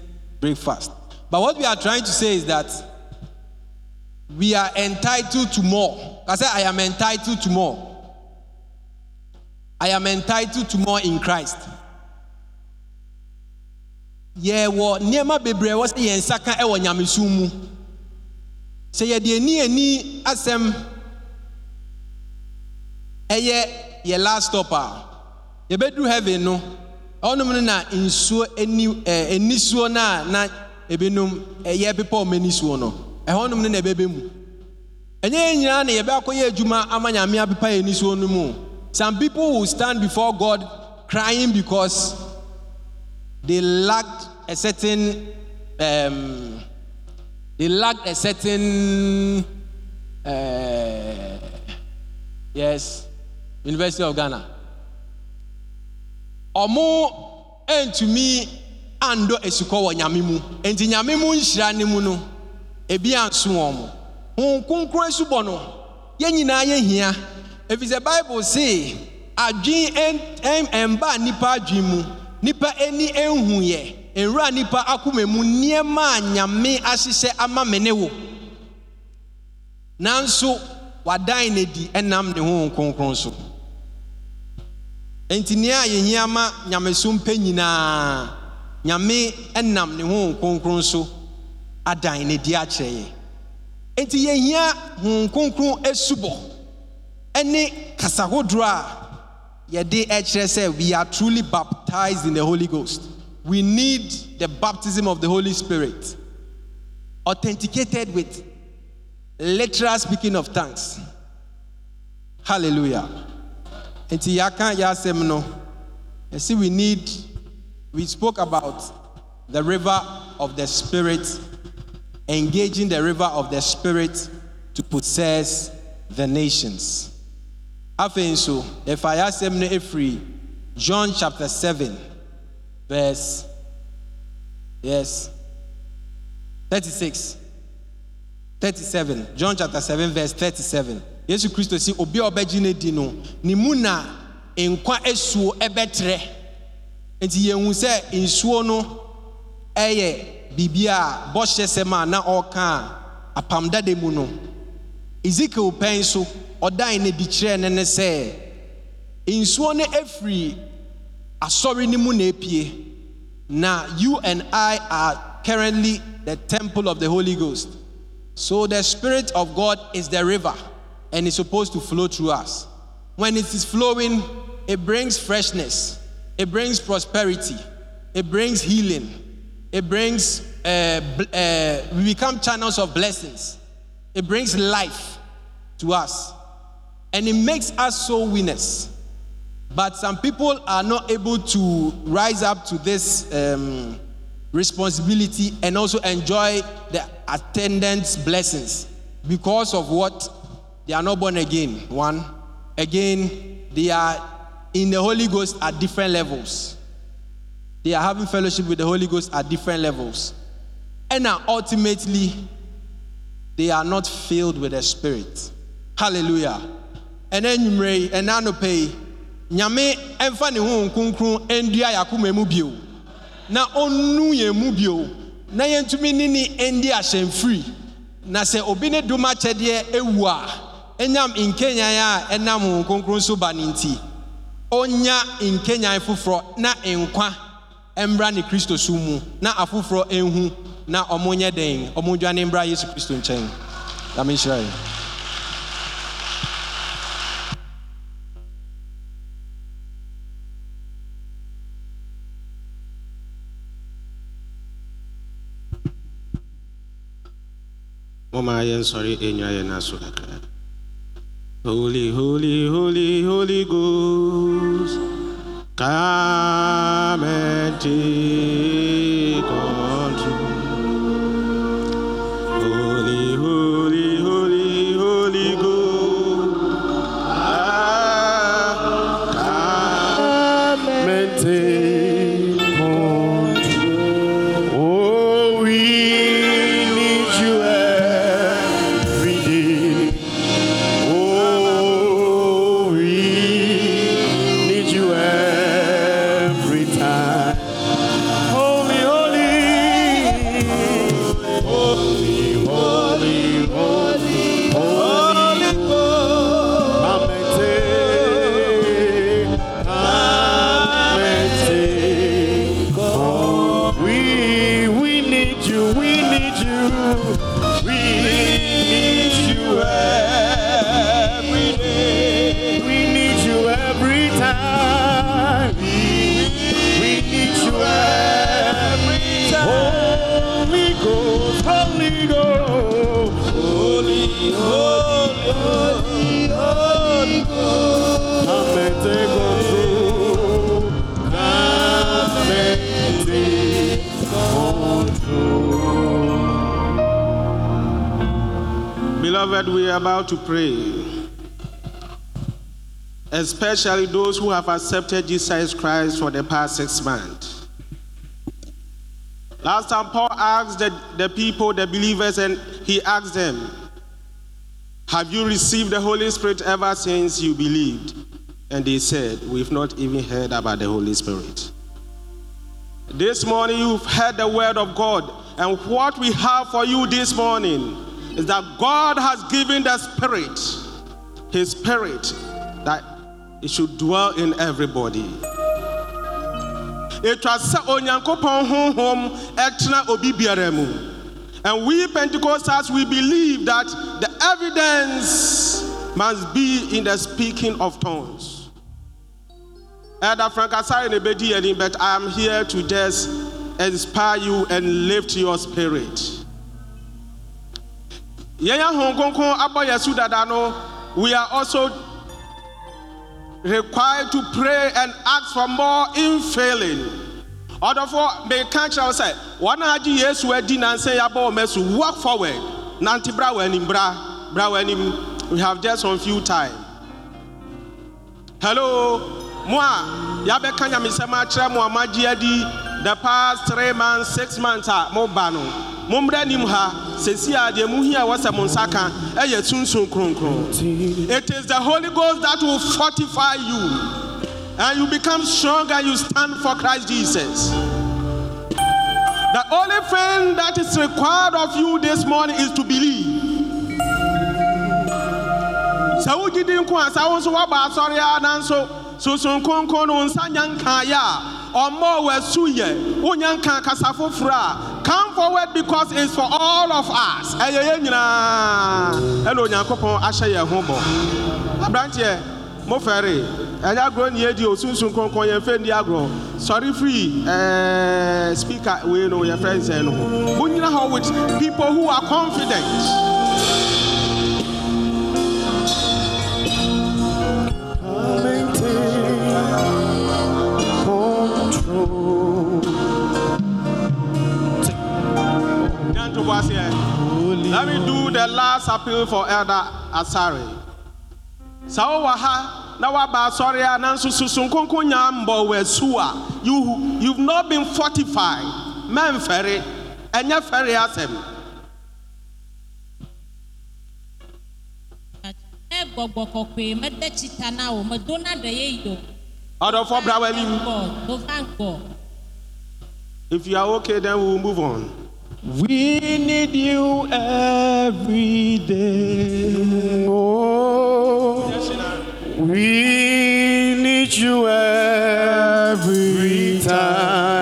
breakfast but what we are trying to say is that we are entitled to more i say i am entitled to more I am entitled to more in Christ. Yɛwɔ nneɛma bebree a ɛwɔ sɛ yɛn nsa ka wɔ nyamesom mu. Sɛ yɛde ani ani asɛm ɛyɛ yɛ last stop a, yɛbɛduru heaven no, ɔnom no na nsuo ani ɛɛ anisuo no na ebinom ɛyɛ bepɔ wɔn anisuo no, ɛhɔnom no na ɛbɛbɛ mu. ɛnyɛ nyinaa na yɛbɛakɔyɛ adwuma ama nyame apepa yɛn nisuo no mu. Some people will stand before god crying because they lacked a certain um, they lacked a certain uh, yes university of ghana ɔmo ntumi andɔ asukɔ wɔ nyame mu. Nti nyame mu nhyira ne mu no ebi anso wɔn mo. Honhom kronkron asubɔ no yɛn nyinaa yɛhia ɛfiri sɛ bible se adwen ɛn- ɛn- ɛmba nnipa adwen mu. Nnipa ani ɛnhu yɛ. Nwura nnipa akoma mu nneɛma a nyame ahyehyɛ ama me wo. Nanso wadan no adi ɛnam ne honhom kronkron so enti nea a yɛhia ma nyamesom pɛ nyinaa. Nyame ɛnam ne honhom kronkron so adan ne di akyerɛ yɛn. Enti yɛhia honhom kronkron asubɔ ɛne kasa hodoɔ a yɛde ɛkyerɛ sɛ we are truly baptized in the holy ghost. We need the baptism of the holy spirit authenticated with literal speaking of tongues. Hallelujah nti yɛaka yɛ asɛm no. Yɛsi we need we spoke about the river of the spirit engaging the river of the spirit to possess the nations. Afei nso yɛfa yɛ asɛm no efiri john chapter seven verse yes thirty-six thirty-seven. John chapter seven verse thirty-seven yesu kristo si obi a ɔbɛgye ne di no ne mu na nkwa esuo ɛbɛtrɛ. Nti yɛn hu sɛ nsuo no ɛyɛ biribi a bɔhyɛ sɛm a na ɔreka a apam dada mu no. Ezekiel pɛn so ɔdan ne di kyerɛ ne ne sɛ nsuo no efiri asɔre no mu na epie. Na you and i are currently the temple of the holy ghost. So the spirit of god is the river and it's supposed to flow through us. When it is flowing it brings freshness it brings prosperity it brings healing it brings uh, uh, we become channels of blessings. It brings life to us. And it makes us soul winners but some people are not able to rise up to this um, responsibility and also enjoy the attendant blessings because of what they are not born again. One. Again they are in the holy ghost at different levels. They are having fellowship with the holy ghost at different levels. And now ultimately they are not filled with the spirit. Hallelujah. Ɛnɛ nnwummerɛ yi ɛnɛ anɔpɛ yi nyame ɛmfa ne honhom kronkron ɛndua yɛakoma mu bio. Na ɔnnu yɛn mu bio. Na yɛntumi ne ne ɛndi ahyɛmfiri na sɛ obi ne dom akyɛdeɛ ɛwu a ɛnyam nkenyan a ɛnam honhom kronkron so ba ne nti ɔnya nkenyan foforɔ na nkwa ɛmmra ne kristo so mu na afoforɔ ɛnhu na ɔmo nyɛ den ɔmo dwane mbra yesu kristo nkyɛn nyame nhyira yɛ Mama yɛnsɔre ɛnyina yɛn aso kakra. Holy, holy, holy, holy Ghost, come and take about to pray. Especially those who have accepted Jesus Christ for the past six months. Last time, Paul asked the, the people, the believers, and he asked them, Have you received the Holy Spirit ever since you believed? And they said, We've not even heard about the Holy Spirit. This morning, you've heard the word of God, and what we have for you this morning is that God has given the Spirit, His Spirit, that it should dwell in everybody. Etwa sɛ onyankopɔn honhom ɛtena obi biara mu. And we Pentecostals, we believe that the evidence must be in the speaking of tongues. Elder Frank but I am here to just inspire you and lift your spirit. Yɛn ahom kronkron abɔ yɛn so dada no, we are also required to pray and ask for more infilling. Ɔdɔfo meka kyerɛ wo sɛ wɔn a agye Yesu adi nansa yi abɔ wɔn asu walk forward. Nante bra wɔ anim bra. Bra wɔ anim we have just some few time. Hello? Mo a yɛabɛka nyamesɛm akyerɛ mo a moagye adi the past three months six months a moba no mommrɛ anim ha. Sɛsi a deɛ muhia a wɔsɛ mo nsa ka ɛyɛ sunsun kronkron it is the holy ghost that will fortify you. And you become strong and you stand for christ jesus. The only thing that is required of you this morning is to believe. Sɛ wogye di nko a sɛ wo nso woaba asɔre a nanso sunsun kronkron no nsa nya nkaeɛ a ɔmmɔ wɔ asu yɛ wonya nka kasa foforɔ a come forward because it's for all of us. Ɛyɛ yɛn nyinaa ɛna onyankopɔn ahyɛ yɛn ho bɔ. Aberanteɛ mofɛre ɛnyɛ agorɔ ne yɛdi osunsun kronkron yɛn fɛ ndi agorɔ. Sɔre firi ɛɛ speaker wei no yɛfrɛ nsɛn no. Ho monyina hɔ with people who are confident. Let me do the last appeal for Elder Asari. Sɛ wowɔ ha na woaba asɔre a nanso susun kronkron nya mbɔ you you've not been fortified. Mɛmfɛre ɛnyɛ fɛre asɛm ne gbɔgbɔ kɔkɔe mede tsita na wo medona ɖe ye yi o ɔdɔfo bra w'anim gbɔ do va gbɔ if you are okay then we will move on We need you every day. Oh, we need you every time.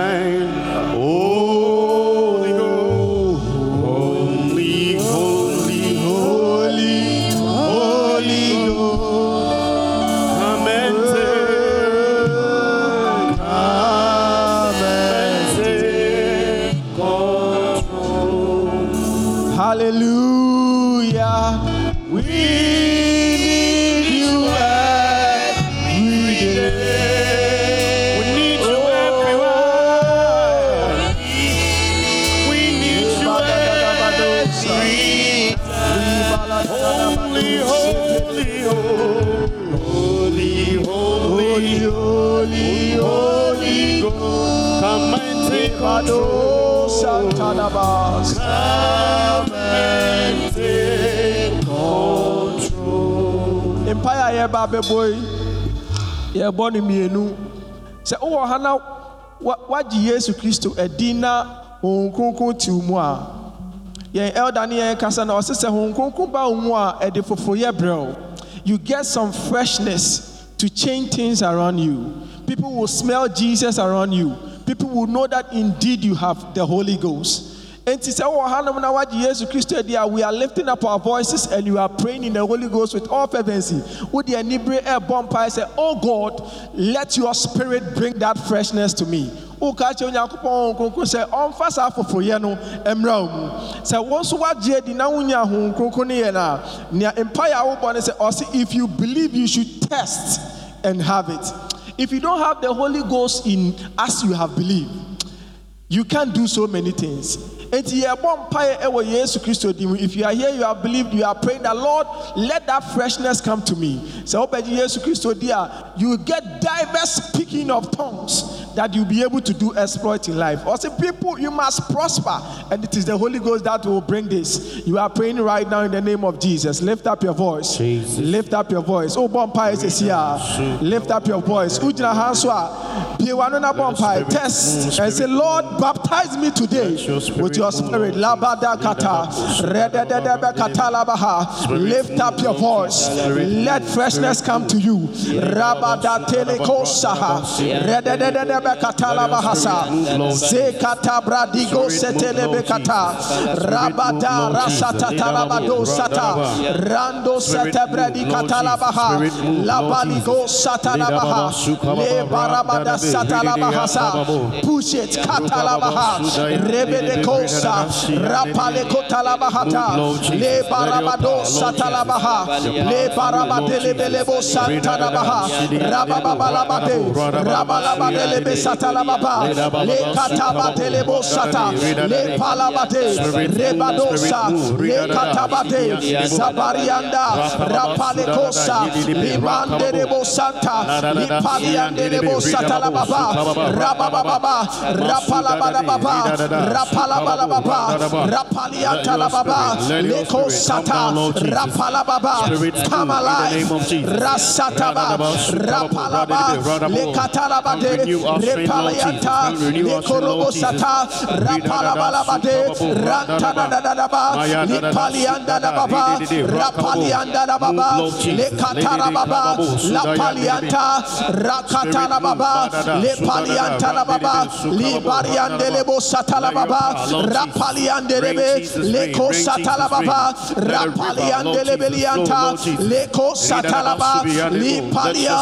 Yɛba abɛbɔ yi yɛbɔ no mmienu sɛ wowɔ ha na woagye yesu kristo adi na honhom kronkron te wo mu a yɛn elder ne yɛn kasa na ɔse sɛ honhom kronkron ba wo mu a ɛde foforoyɛ brɛ wo you get some freshness to change things around you. People will smell jesus around you. People will know that indeed you have the holy ghost Enti sɛ wɔ hanom na wagye we are lifting up our voices and you are praying in the Holy Ghost with all fervency. Wode anibere ɛbɔ mpae sɛ, Oh God, let your spirit bring that freshness to me. woka kyerɛ onyankopɔn kronkron sɛ ɔmfa saa foforoyɛ no mmra wo mu sɛ wo nso woagye adi na wonya honhom ɔse if you believe you should test and have it if you don't have the holy ghost in as you have believed you can't do so many things. Enti yɛbɔ mpaeɛ ɛwɔ Yesu Kristo din mu. If you are here, you have believed, you are praying that Lord, let that freshness come to me. Sɛ wobɛgye oh, Yesu Kristo di a, you will get diverse speaking of tongues that you'll be able to do exploit in life. Say, people, you must prosper, and it is the Holy Ghost that will bring this. You are praying right now in the name of Jesus. Lift up your voice. Jesus. Lift up your voice. Oh, mpaeɛ sɛsi a. Lift up your voice. Wogyina ha nso a, pie w'ano na bɔ. Test and say, Lord, baptize me today Let your spirit with your spirit. Lift up your voice. Let freshness come to you. Zekata bradigo setelebe kata, rabada rasata tarabado sata, rando sete bredi kata labaha, labaligo sata labaha, le barabada sata labahasa. Push it, kata labaha, rebede kosa, rapale kota labahata, le barabado sata labaha, le barabade lebelebo santa labaha, rabababalabade, rabalabade lebe sata lababa, le katabate lebo sata, le palabate, rebadosa, le katabate, zabarianda, rapale kosa, limande lebo santa, lipaliande lebo sata lababa, rabababa, rapalabalababa, rapalabalababa, rapalianta lababa, leko sata, rapalababa, come alive, rasataba, rapalaba, lekatalabade, repalianta, lekorobo sata, rapalabalabade, rantadadadadaba, lipalianda lababa, rapalianda lababa, lekatarababa, lapalianta, rakatalababa, lepalianta lababa, libariande lebo satalababa, rapaliande lebe, leko satalababa, rapaliande lebelianta, leko satalaba, lipalia,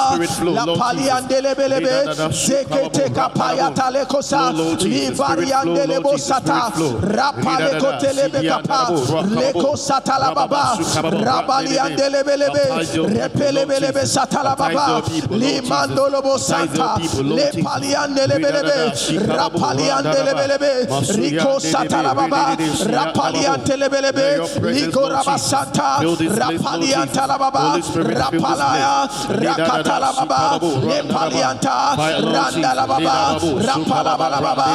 lapaliande lebelebe, zekete kapaya talekosa, libariande lebo sata, rapale kotelebe kapa, leko satalababa, rabaliande lebelebe, repelebelebe satalababa, limando lobo santa, lepaliande lebelebe, rapaliande lebelebe, riko satalababa, rapaliante lebelebe, liko rabasanta, rapalianta lababa, rapalaya, rakatalababa, lepalianta, randa lababa, rapalabalababa,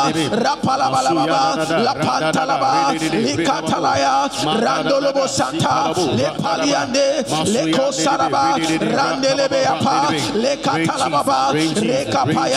rapalabalababa, lapantalaba, likatalaya, randolobo santa, lepaliande, leko saraba, randelebe apa, lekatalababa, rekapaya,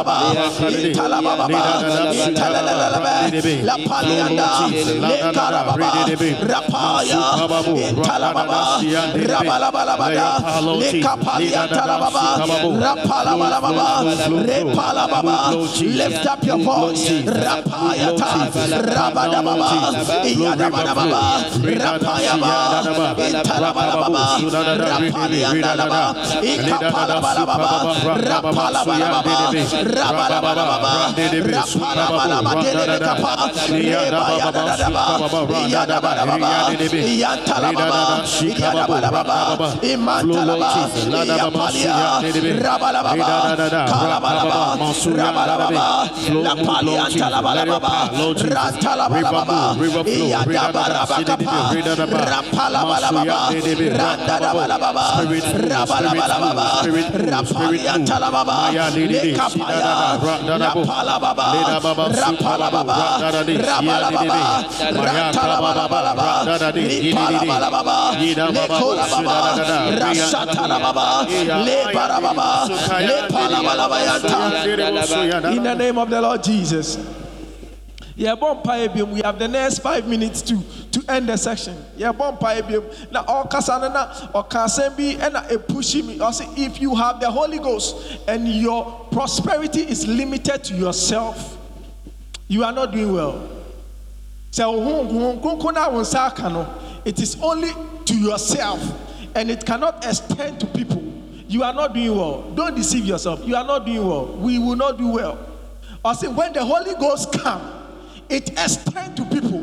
Rantalabalababa. Iyadabarabakapa. Rapalabalababa. Randadabalababa. Rabalabalababa. Rapaliantalababa. Lekapaya. Lapalababa. Rapalababa. Rabalababa. Rantalabalababa. Lipalabalababa. Lebarababa. Lepalabalabayanta. In the name of the Lord Jesus. Yeah, bomb biom. We have the next five minutes to to end the section. Yeah, bomb biom. Now, all kasana or kasembi and a pushing me. If you have the Holy Ghost and your prosperity is limited to yourself, you are not doing well. So, it is only to yourself and it cannot extend to people. You are not doing well. Don't deceive yourself. You are not doing well. We will not do well. I say when the Holy Ghost come, it extends to people.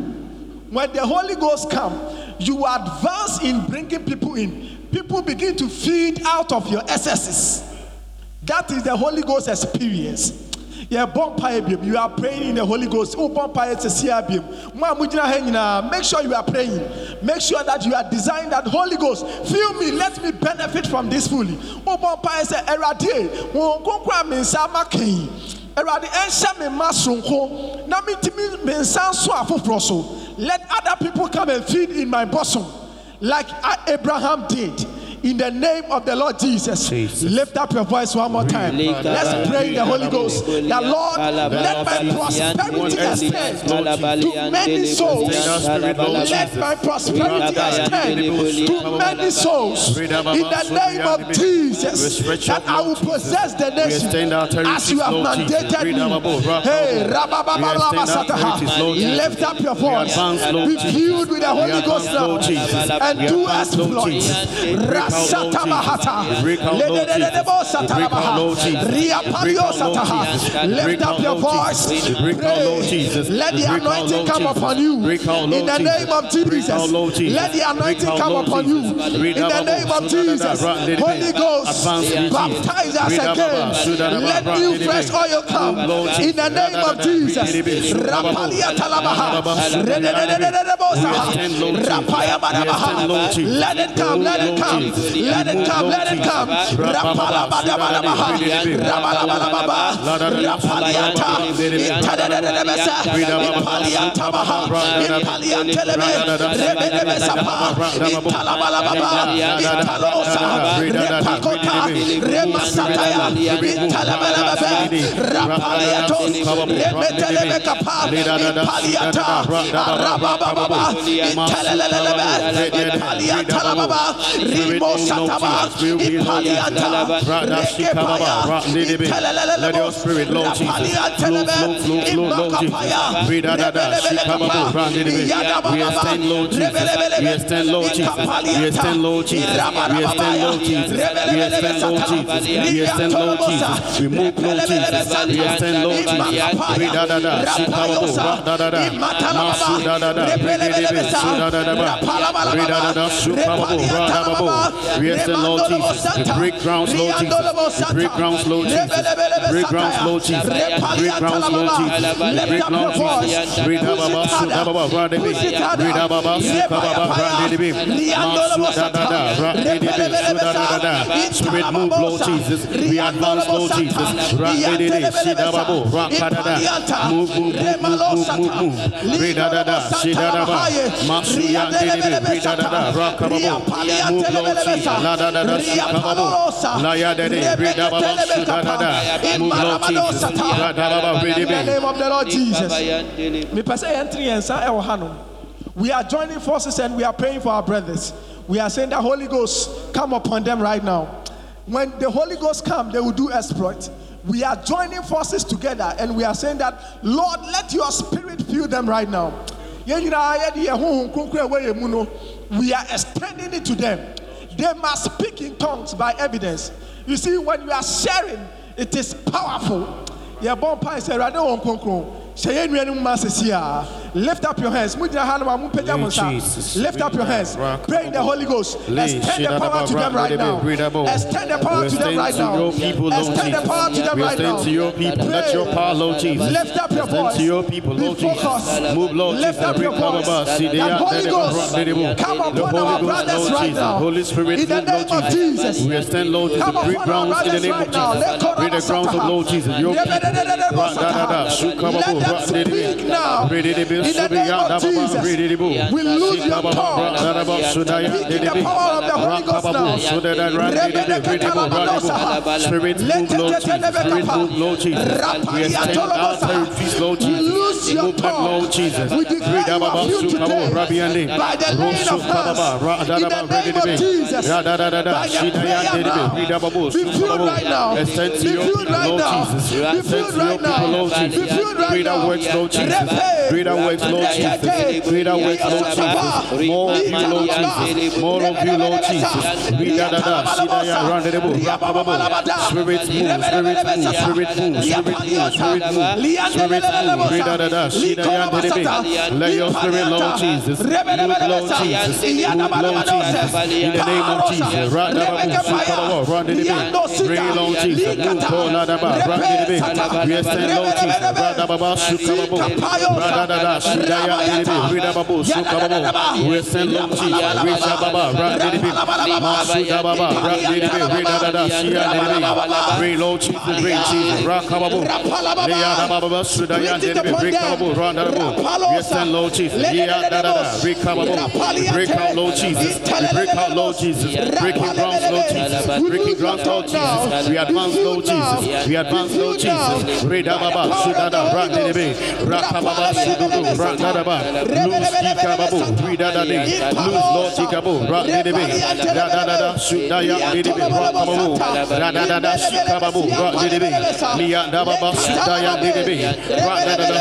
When the Holy Ghost come, you advance in bringing people in. People begin to feed out of your excesses. That is the Holy Ghost experience. Yeah. You are praying in the Holy Ghost. Oh. Make sure you are praying. Make sure that you are designed that Holy Ghost. Feel me. Let me benefit from this fully. Won konkwa me mma sonko na metumi me nsa nso afoforɔ so. Let other people come and feed in my bosom like Abraham did. In the name of the Lord Jesus, Jesus. lift up your voice one more time. Let's pray in the Holy Ghost. The Lord, let my prosperity extend to many souls. Let my prosperity extend to many souls. In the name of Jesus, that I will possess the nation as you have mandated me. Hey, lift up your voice. Be filled with the Holy Ghost now and do exploits. Sataha. Lift up your voice. Pray. Let the anointing come upon you. In the name of Jesus. Let the anointing come upon you. In the name of Jesus. Holy Ghost, baptize us again. Let new fresh oil come. In the name of Jesus. Rapalia talabaha. Let it come. Let it come. Let it come, let it come. Rapalabadabadabaha. Rabalabadababa. Rapalianta. Itadadadadabasa. Ipaliantabaha. Ipaliantelebe. Rebedebesapa. Italabalababa. Italosa. Repakota. Remasataya. Italabalababa. Rapaliatos. Remetelebekapa. Ipaliata. Arabababa. Italelelebe. Ipaliantalababa. Rimo Sataba, Ipalianta, Rekepaya, Let your spirit, Lord Jesus, flow, flow, flow, flow, Lord. We extend, Lord Jesus. We extend, Lord Jesus. We extend, Lord Jesus. We extend, Lord Jesus. We extend, Lord Jesus. We extend, Lord Jesus. We move, Lord Jesus. We extend, Lord Jesus. Masu, da, da, da. Da, da, da, We extend, Lord Jesus. Break grounds, Lord Jesus. Break grounds, Lord Jesus. Break grounds, Lord Jesus. Break grounds, Lord Jesus. Break grounds, Jesus. Read Baba, Sudababa, Randebe. Read Baba, Sukababa, Randebe. Masu, da, da, da. Randebe, Su, da, da, da, da. Spirit move, Lord Jesus. We advance, Lord Jesus. Randebe, Sidababo, Rakadada. Move, move, move, move, move. Rakababo. Move, Lord In the name of the Lord Jesus. mepɛ sɛ yɛntere yɛn nsa ɛwɔ hanom we are joining forces and we are praying for our brothers. We are saying that holy ghost come upon them right now. When the holy ghost come they will do exploit. We are joining forces together and we are saying that, Lord, let your spirit fill them right now. Yɛn nyinaa yɛde yɛn honhom kronkron a ɛwɔ yɛn mu no, We are extending it to them. They must speak in tongues by evidence. You see, when you are sharing, it is powerful. Yɛbɔ mpa sɛ Awurade wɔn kronkron. Hyɛ yɛn nua no mu ma sisi a. Lift up your hands. Mo gyina ha no ma mo mpagya mo nsa. Jesus. Lift up your hands. Pray in the Holy Ghost. Extend the power to them right now. Extend the power to them extend right to now. your people, Lord Extend the Jesus. power to them We right now. extend to your people. Let Pray. your power, Lord Jesus. Lift up your Extend voice. to your people, Be Lord Jesus. focused. Move, Lord Lift Jesus. up your Recover voice. us. See the That Holy the- Ghost the- the- come the upon Holy our Ghost, brothers Lord right Jesus. now. Holy Spirit, In the move, name Lord of Jesus. We extend, Lord Jesus, Come the upon great our grounds in the brothers name of right now. Jesus. Let Read the grounds of Lord Jesus. Your people. Let bo- them speak now. Re- di- di- bi- In the name of da- ba- ba- Jesus. re- di- di- bo. We lose your Shikaba- ba- ra- da- da- ba- su- da- ya- Speak in the power of the Holy Ghost Ra- ba- bo- now. Spirit move, Lord Jesus. Spirit move, Lord Jesus. We extend our territories, Lord Jesus. lose your Move back. Lord Jesus. We declare you ba- ba- are filled su- ka- bo- today ra- bi- ande. by the Ro- of ka- ba- ba- hands. ra- da- In the ba- re- di- name of. Jesus. By the Shi- da- ya- prayer di- di- bi. now. Re- da- ba- bo- Be su- ka- ba- filled right now. Be filled right now. Be filled right now. Be filled right Greater works, Lord Jesus. Greater works, Lord Jesus. Greater works, Lord Jesus. More of you, Lord Jesus. More of you, Lord Jesus. Re- da- da- da. Shi- da- ya- ra- di- di- bo. Ra- ba- ba- bo. Spirit move, spirit move, spirit move, spirit move, spirit move, spirit move. Re- da- da- da. Shi- da- ya- di- di- bi. Let your spirit, Lord Jesus. Move, Lord Jesus. Move, Lord Jesus. In the name of Jesus. Ra- da- ba- bo. Su- ka- ba- bo. Ra- di- di- bi. Bring Lord Jesus. Move, Lord, la- da- ba. Ra- di- di- bi. We extend, Lord Jesus. Ra- da- ba- ba. Su- ka- We extend, Lord Jesus. Re- sha- ba- ba. Ra- di- di- bi. Ma- su- da- ba- ba. Ra- di- di- bi. Re- da- da- da. Shi- ya- di- di- bi. Bring Lord Jesus. Bring Jesus. Ra- ka- ba- bo. Le- ya- da- ba- ba- ba. Su- da- ya- di- di- bi. Re- ka- ba- bo. Ra- da- da- bo. We extend, Lord Jesus. Ye- ya- da- da- da. Re- ka- ba- bo. We break out, Lord Jesus. Break out, Lord Jesus. Breaking grounds, Lord Jesus. Breaking grounds, Lord Jesus. We advance, Lord Jesus. We advance, Lord Jesus. Re- da- ba- ba. Su- da- da. Ra- di- di- bi. Ra- ka- ba- ba. Su- du- du. Ra- da- da- ba. Loose, di- ka- ba- bo. Re- da- da- di. Loose, Lord, di- ka- bo. Ra- di- di- bi. Da- da- da- da. Su- da- ya- di- di- bi. Ra- ka- ba- bo. Ra- da- da- da.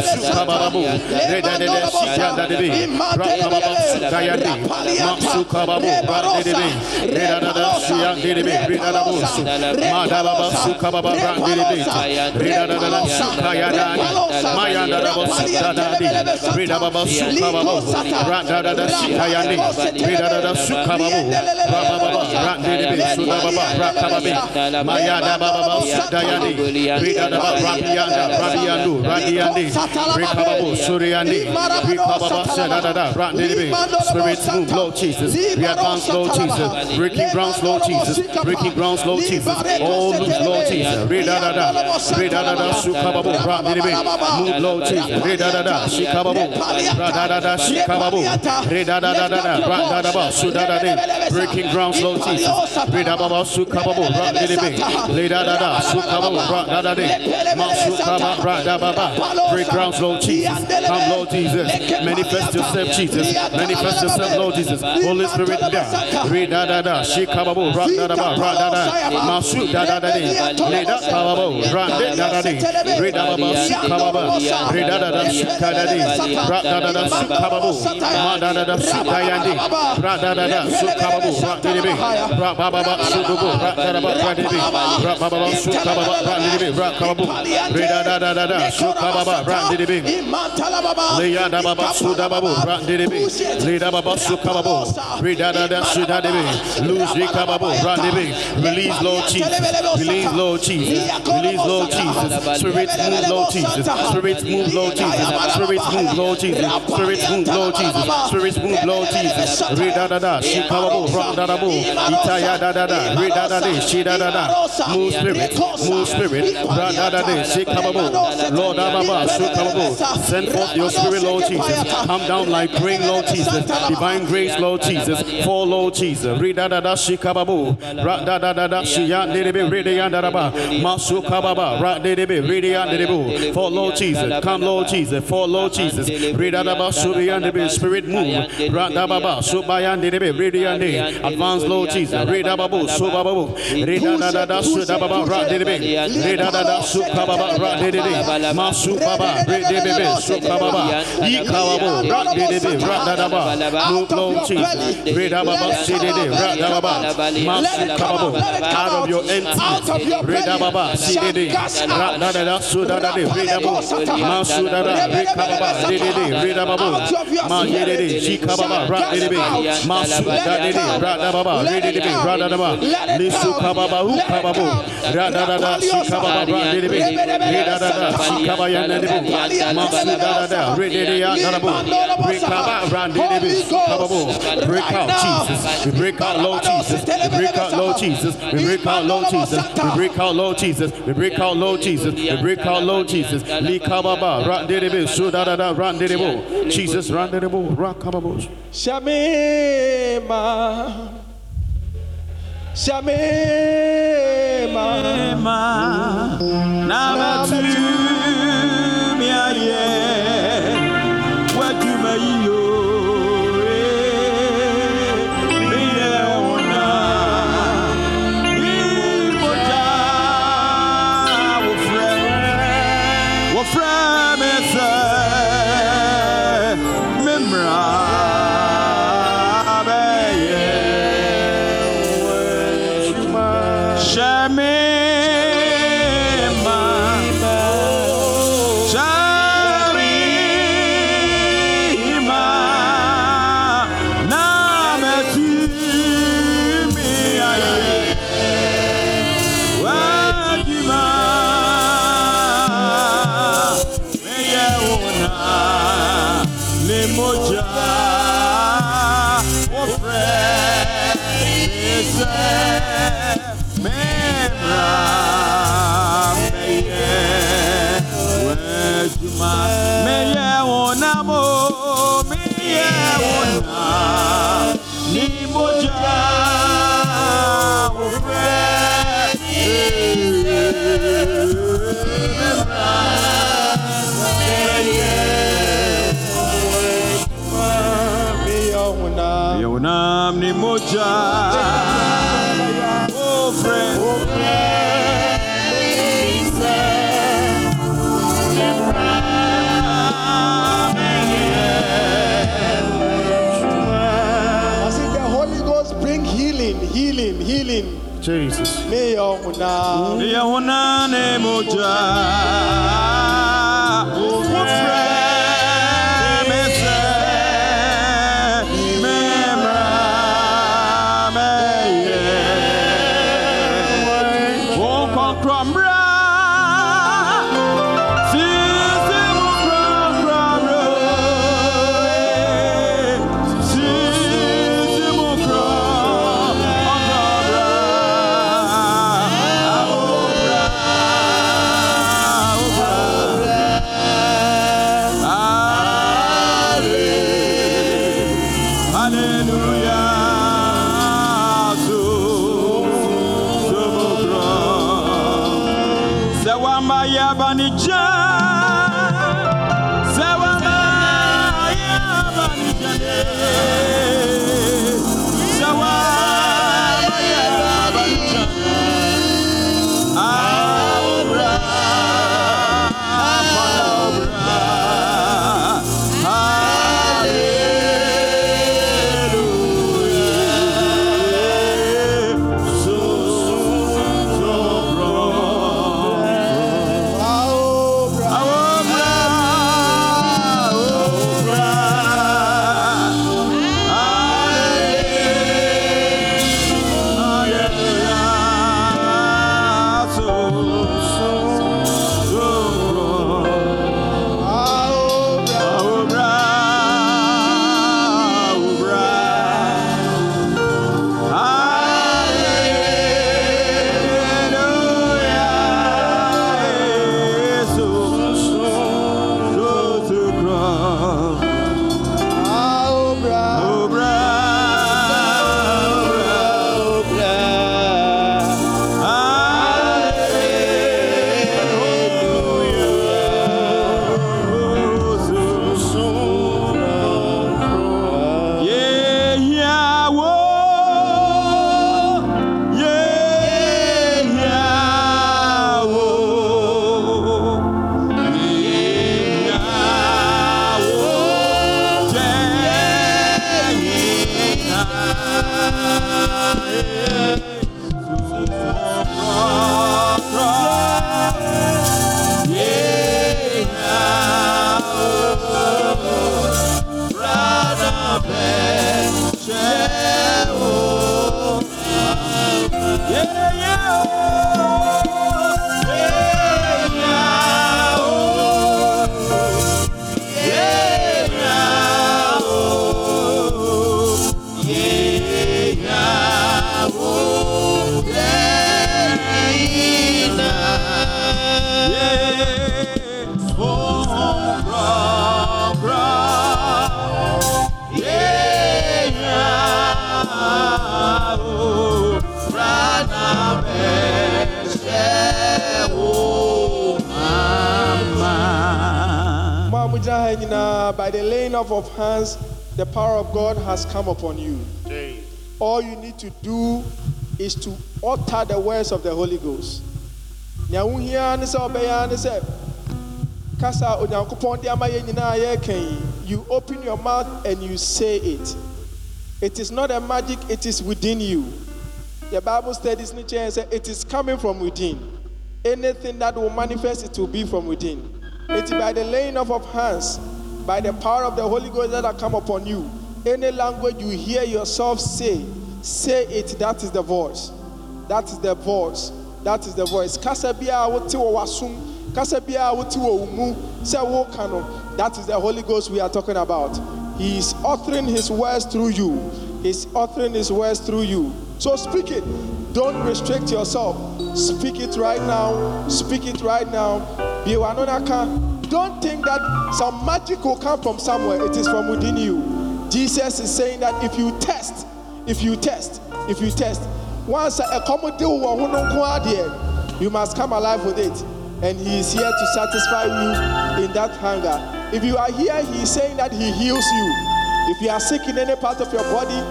Shi- ka- ba- bo. Ra- di- di- Spirit move, Lord Jesus. We advance, Lord Jesus. Breaking grounds, Lord Jesus. Breaking grounds, Lord Jesus. All loose, Lord Jesus. Move, Lord Jesus. Breaking grounds, Lord Jesus. Break grounds, Lord Jesus. Come, Lord Jesus. Manifest yourself, Jesus. Manifest yourself, Lord Jesus. Holy Spirit, da. Re da da da. Shi ka ba bo. Ra da da ba. Ra Release, Lord Jesus. Release, Lord Jesus. Release, Lord Jesus. Spirit move, Lord Jesus. Spirit move, Lord Jesus. Spirit move, Lord Jesus. Spirit move, Lord Jesus. Spirit move, Lord Jesus. Re da da da. Shi ka ba bo. Da da bo. Ita ya da da da. Re da da da. Shi da da da. Move spirit. Move spirit. Ra da da da. Ka ba. Lord da ba ba. Su ka ba bo. Send forth your spirit, Lord Jesus. Come down like rain, Lord Jesus. Divine grace, Lord Jesus. Fall, Lord Jesus. Re da da da. Shi ka ba bo. Ra da da da da. Shi ya de de be. Re de ya da da ba. Baba, Masuka Baba, Radebe, Ridiandebo, for Lord Jesus, come Lord Jesus, for Lord Jesus, Ridadaba, Subiandebe, Spirit move, Radababa, Subayandebe, Ridiande, advance Lord Jesus, Ridababu, Subabu, Ridadada, Sudababa, Radebe, Ridadada, Sukababa, Radebe, Masubaba, Redebe, Sukababa, Ikawabo, Radebe, Radadaba, move Lord Jesus, Ridababa, Sidede, Radababa, Masukababo, out of your empty, Redababa, Sidede, Radadada, Sudadade, Redabo, Masudada, Rekababa, Redede, Radabo, Rekaba, Radebe, Sukababo, break out. Jesus, we break out. Lord Jesus, we break out. Lord Jesus, we break out. Lord Jesus, we break out Lord Jesus, we break out Lord Jesus, we break out Lord Jesus. Likababa, Randedebe, Sudadada, Randedebo, Jesus, Randedebo, Rakababo. Shamema. Shamema. Nabatumi aye. Waduma iyo. Meye una. Limoja. Wofre. Yonam ni moja. Oh, Jesus. May your una. Yona ni moja. Come upon you. All you need to do is to utter the words of the Holy Ghost. Nea wohia ne sɛ ɔbɛyɛ ne sɛ kasa onyankopɔn de ama yɛn nyinaa yɛreka you open your mouth and you say it. It is not a magic it is within you. The bible studies ne kyɛn sɛ it is coming from within. Anything that will manifest it will be from within. It is by the laying off of hands by the power of the holy ghost that have come upon you any language you hear yourself say say it that is the voice. That is the voice. That is the voice. Kasa biara wote wɔ w'asom kasa biara wote wɔ wo mu sɛ woka no that is the holy ghost we are talking about. He is uttering his words through you. He's uttering his words through you. So speak it. Don't restrict yourself. Speak it right now. Speak it right now. Don't think that some magic will come from somewhere. It is from within you jesus is saying that if you test if you test if you test once a common deal you must come alive with it. And he is here to satisfy you in that hunger. If you are here he is saying that he heals you. If you are sick in any part of your body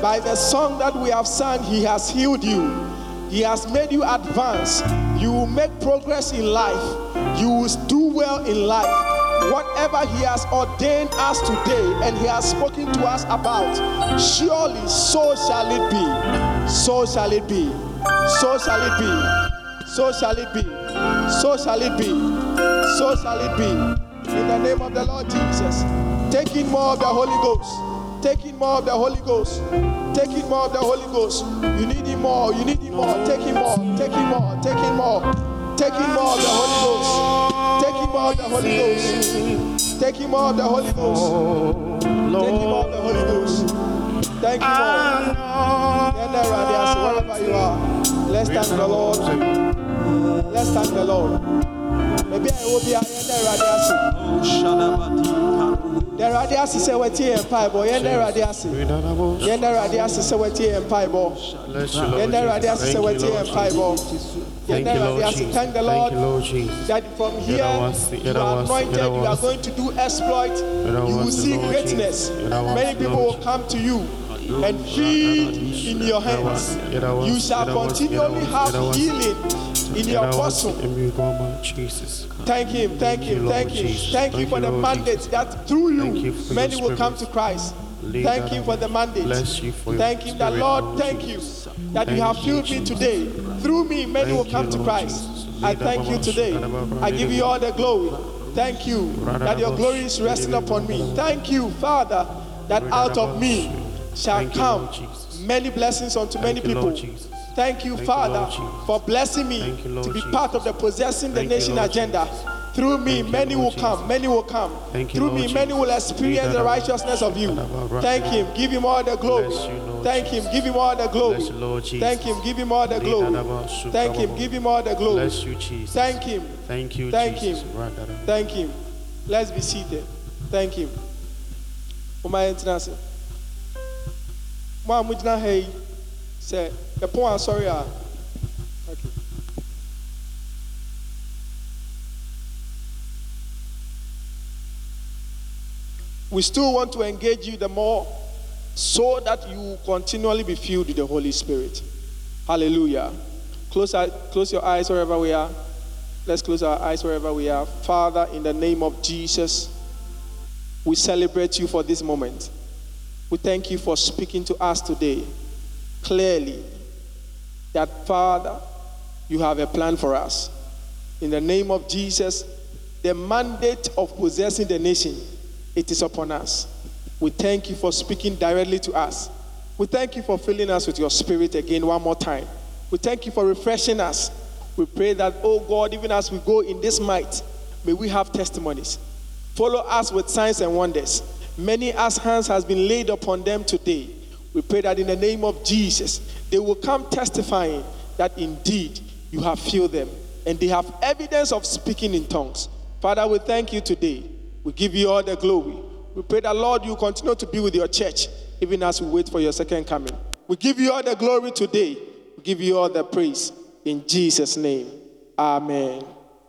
by the song that we have sung he has healed you. He has made you advance. You will make progress in life. You will do well in life whatever he has ordained us today and he has spoken to us about surely so shall it be. So shall it be. So shall it be. So shall it be. So shall it be. So shall it be. In the name of the lord jesus. Taking more of the holy ghost. Taking more of the holy ghost. Taking more of the holy ghost. You need him more. You need him more. Take him more. Take him more. Take him more taking more of the holy ghost. Taking more of the holy ghost. Taking more of the holy ghost. Taking more of the holy ghost. Thank you lord. Yende Awurade ase, wherever you are. Let's thank the lord. Let's thank the lord Maybe I will be a yɛda awurade ase da awurade ase sɛ watie yɛn mpaebɔ yɛda awurade ase yɛda awurade ase sɛ watie yɛn mpaebɔ Bless you, Lord yɛda awurade Jesus. ase sɛ Thank you, watie Lord yɛn Jesus. mpaebɔ Thank yɛda you, Lord awurade ase Jesus. thank the lord you, Lord Jesus. that from here you are anointed, you are going to do exploit, you will see greatness. Many people will come to you and feed in your hands. You shall continually have healing in your. Jesus. Thank him, thank you, him, thank him. Thank you for the mandate that through you you many will come to. Christ. Thank him for the mandate. Bless you for Thank him that Lord thank you that you have filled me today. Through me, many will come to Christ. I thank you today. I give you all the glory. Thank you that your glory is resting upon me. Thank you, Father, that out of me shall come many blessings unto many people. Jesus. Thank you, Thank Father, Jesus. for blessing me you, to be Jesus. part of the possessing the Thank you, nation Lord agenda. Jesus. Through me, Thank you, many will Lord come, many will come. Thank you, Through me, many will experience the righteousness of you. Thank Him, give Him all the glory. You, Thank Him, give Him all the glory. You, Jesus. Thank Him, give Him all the glory. that about Suka Thank Him, give Him all the glory. Bless you, Jesus. Thank Him, Thank you, Thank Him. Right, that- that- thank Him. Let's be seated. Thank Him. Oma yɛn tena ase. Mo a mo gyina ha yi, sɛ ɛpɔn asɔre a. We still want to engage you the more so that you continually be filled with the Holy Spirit. Hallelujah. Close, close your eyes wherever we are. Let's close our eyes wherever we are. Father, in the name of Jesus, we celebrate you for this moment. We thank you for speaking to us today clearly that, Father, you have a plan for us. In the name of Jesus, the mandate of possessing the nation, it is upon us. We thank you for speaking directly to us. We thank you for filling us with your spirit again one more time. We thank you for refreshing us. We pray that, oh God, even as we go in this might, may we have testimonies. Follow us with signs and wonders. Many as hands has been laid upon them today. We pray that in the name of Jesus, they will come testifying that indeed you have filled them and they have evidence of speaking in tongues. Father, we thank you today. We give you all the glory. We pray that, Lord, you continue to be with your church even as we wait for your second coming. We give you all the glory today. We give you all the praise. In Jesus' name, amen.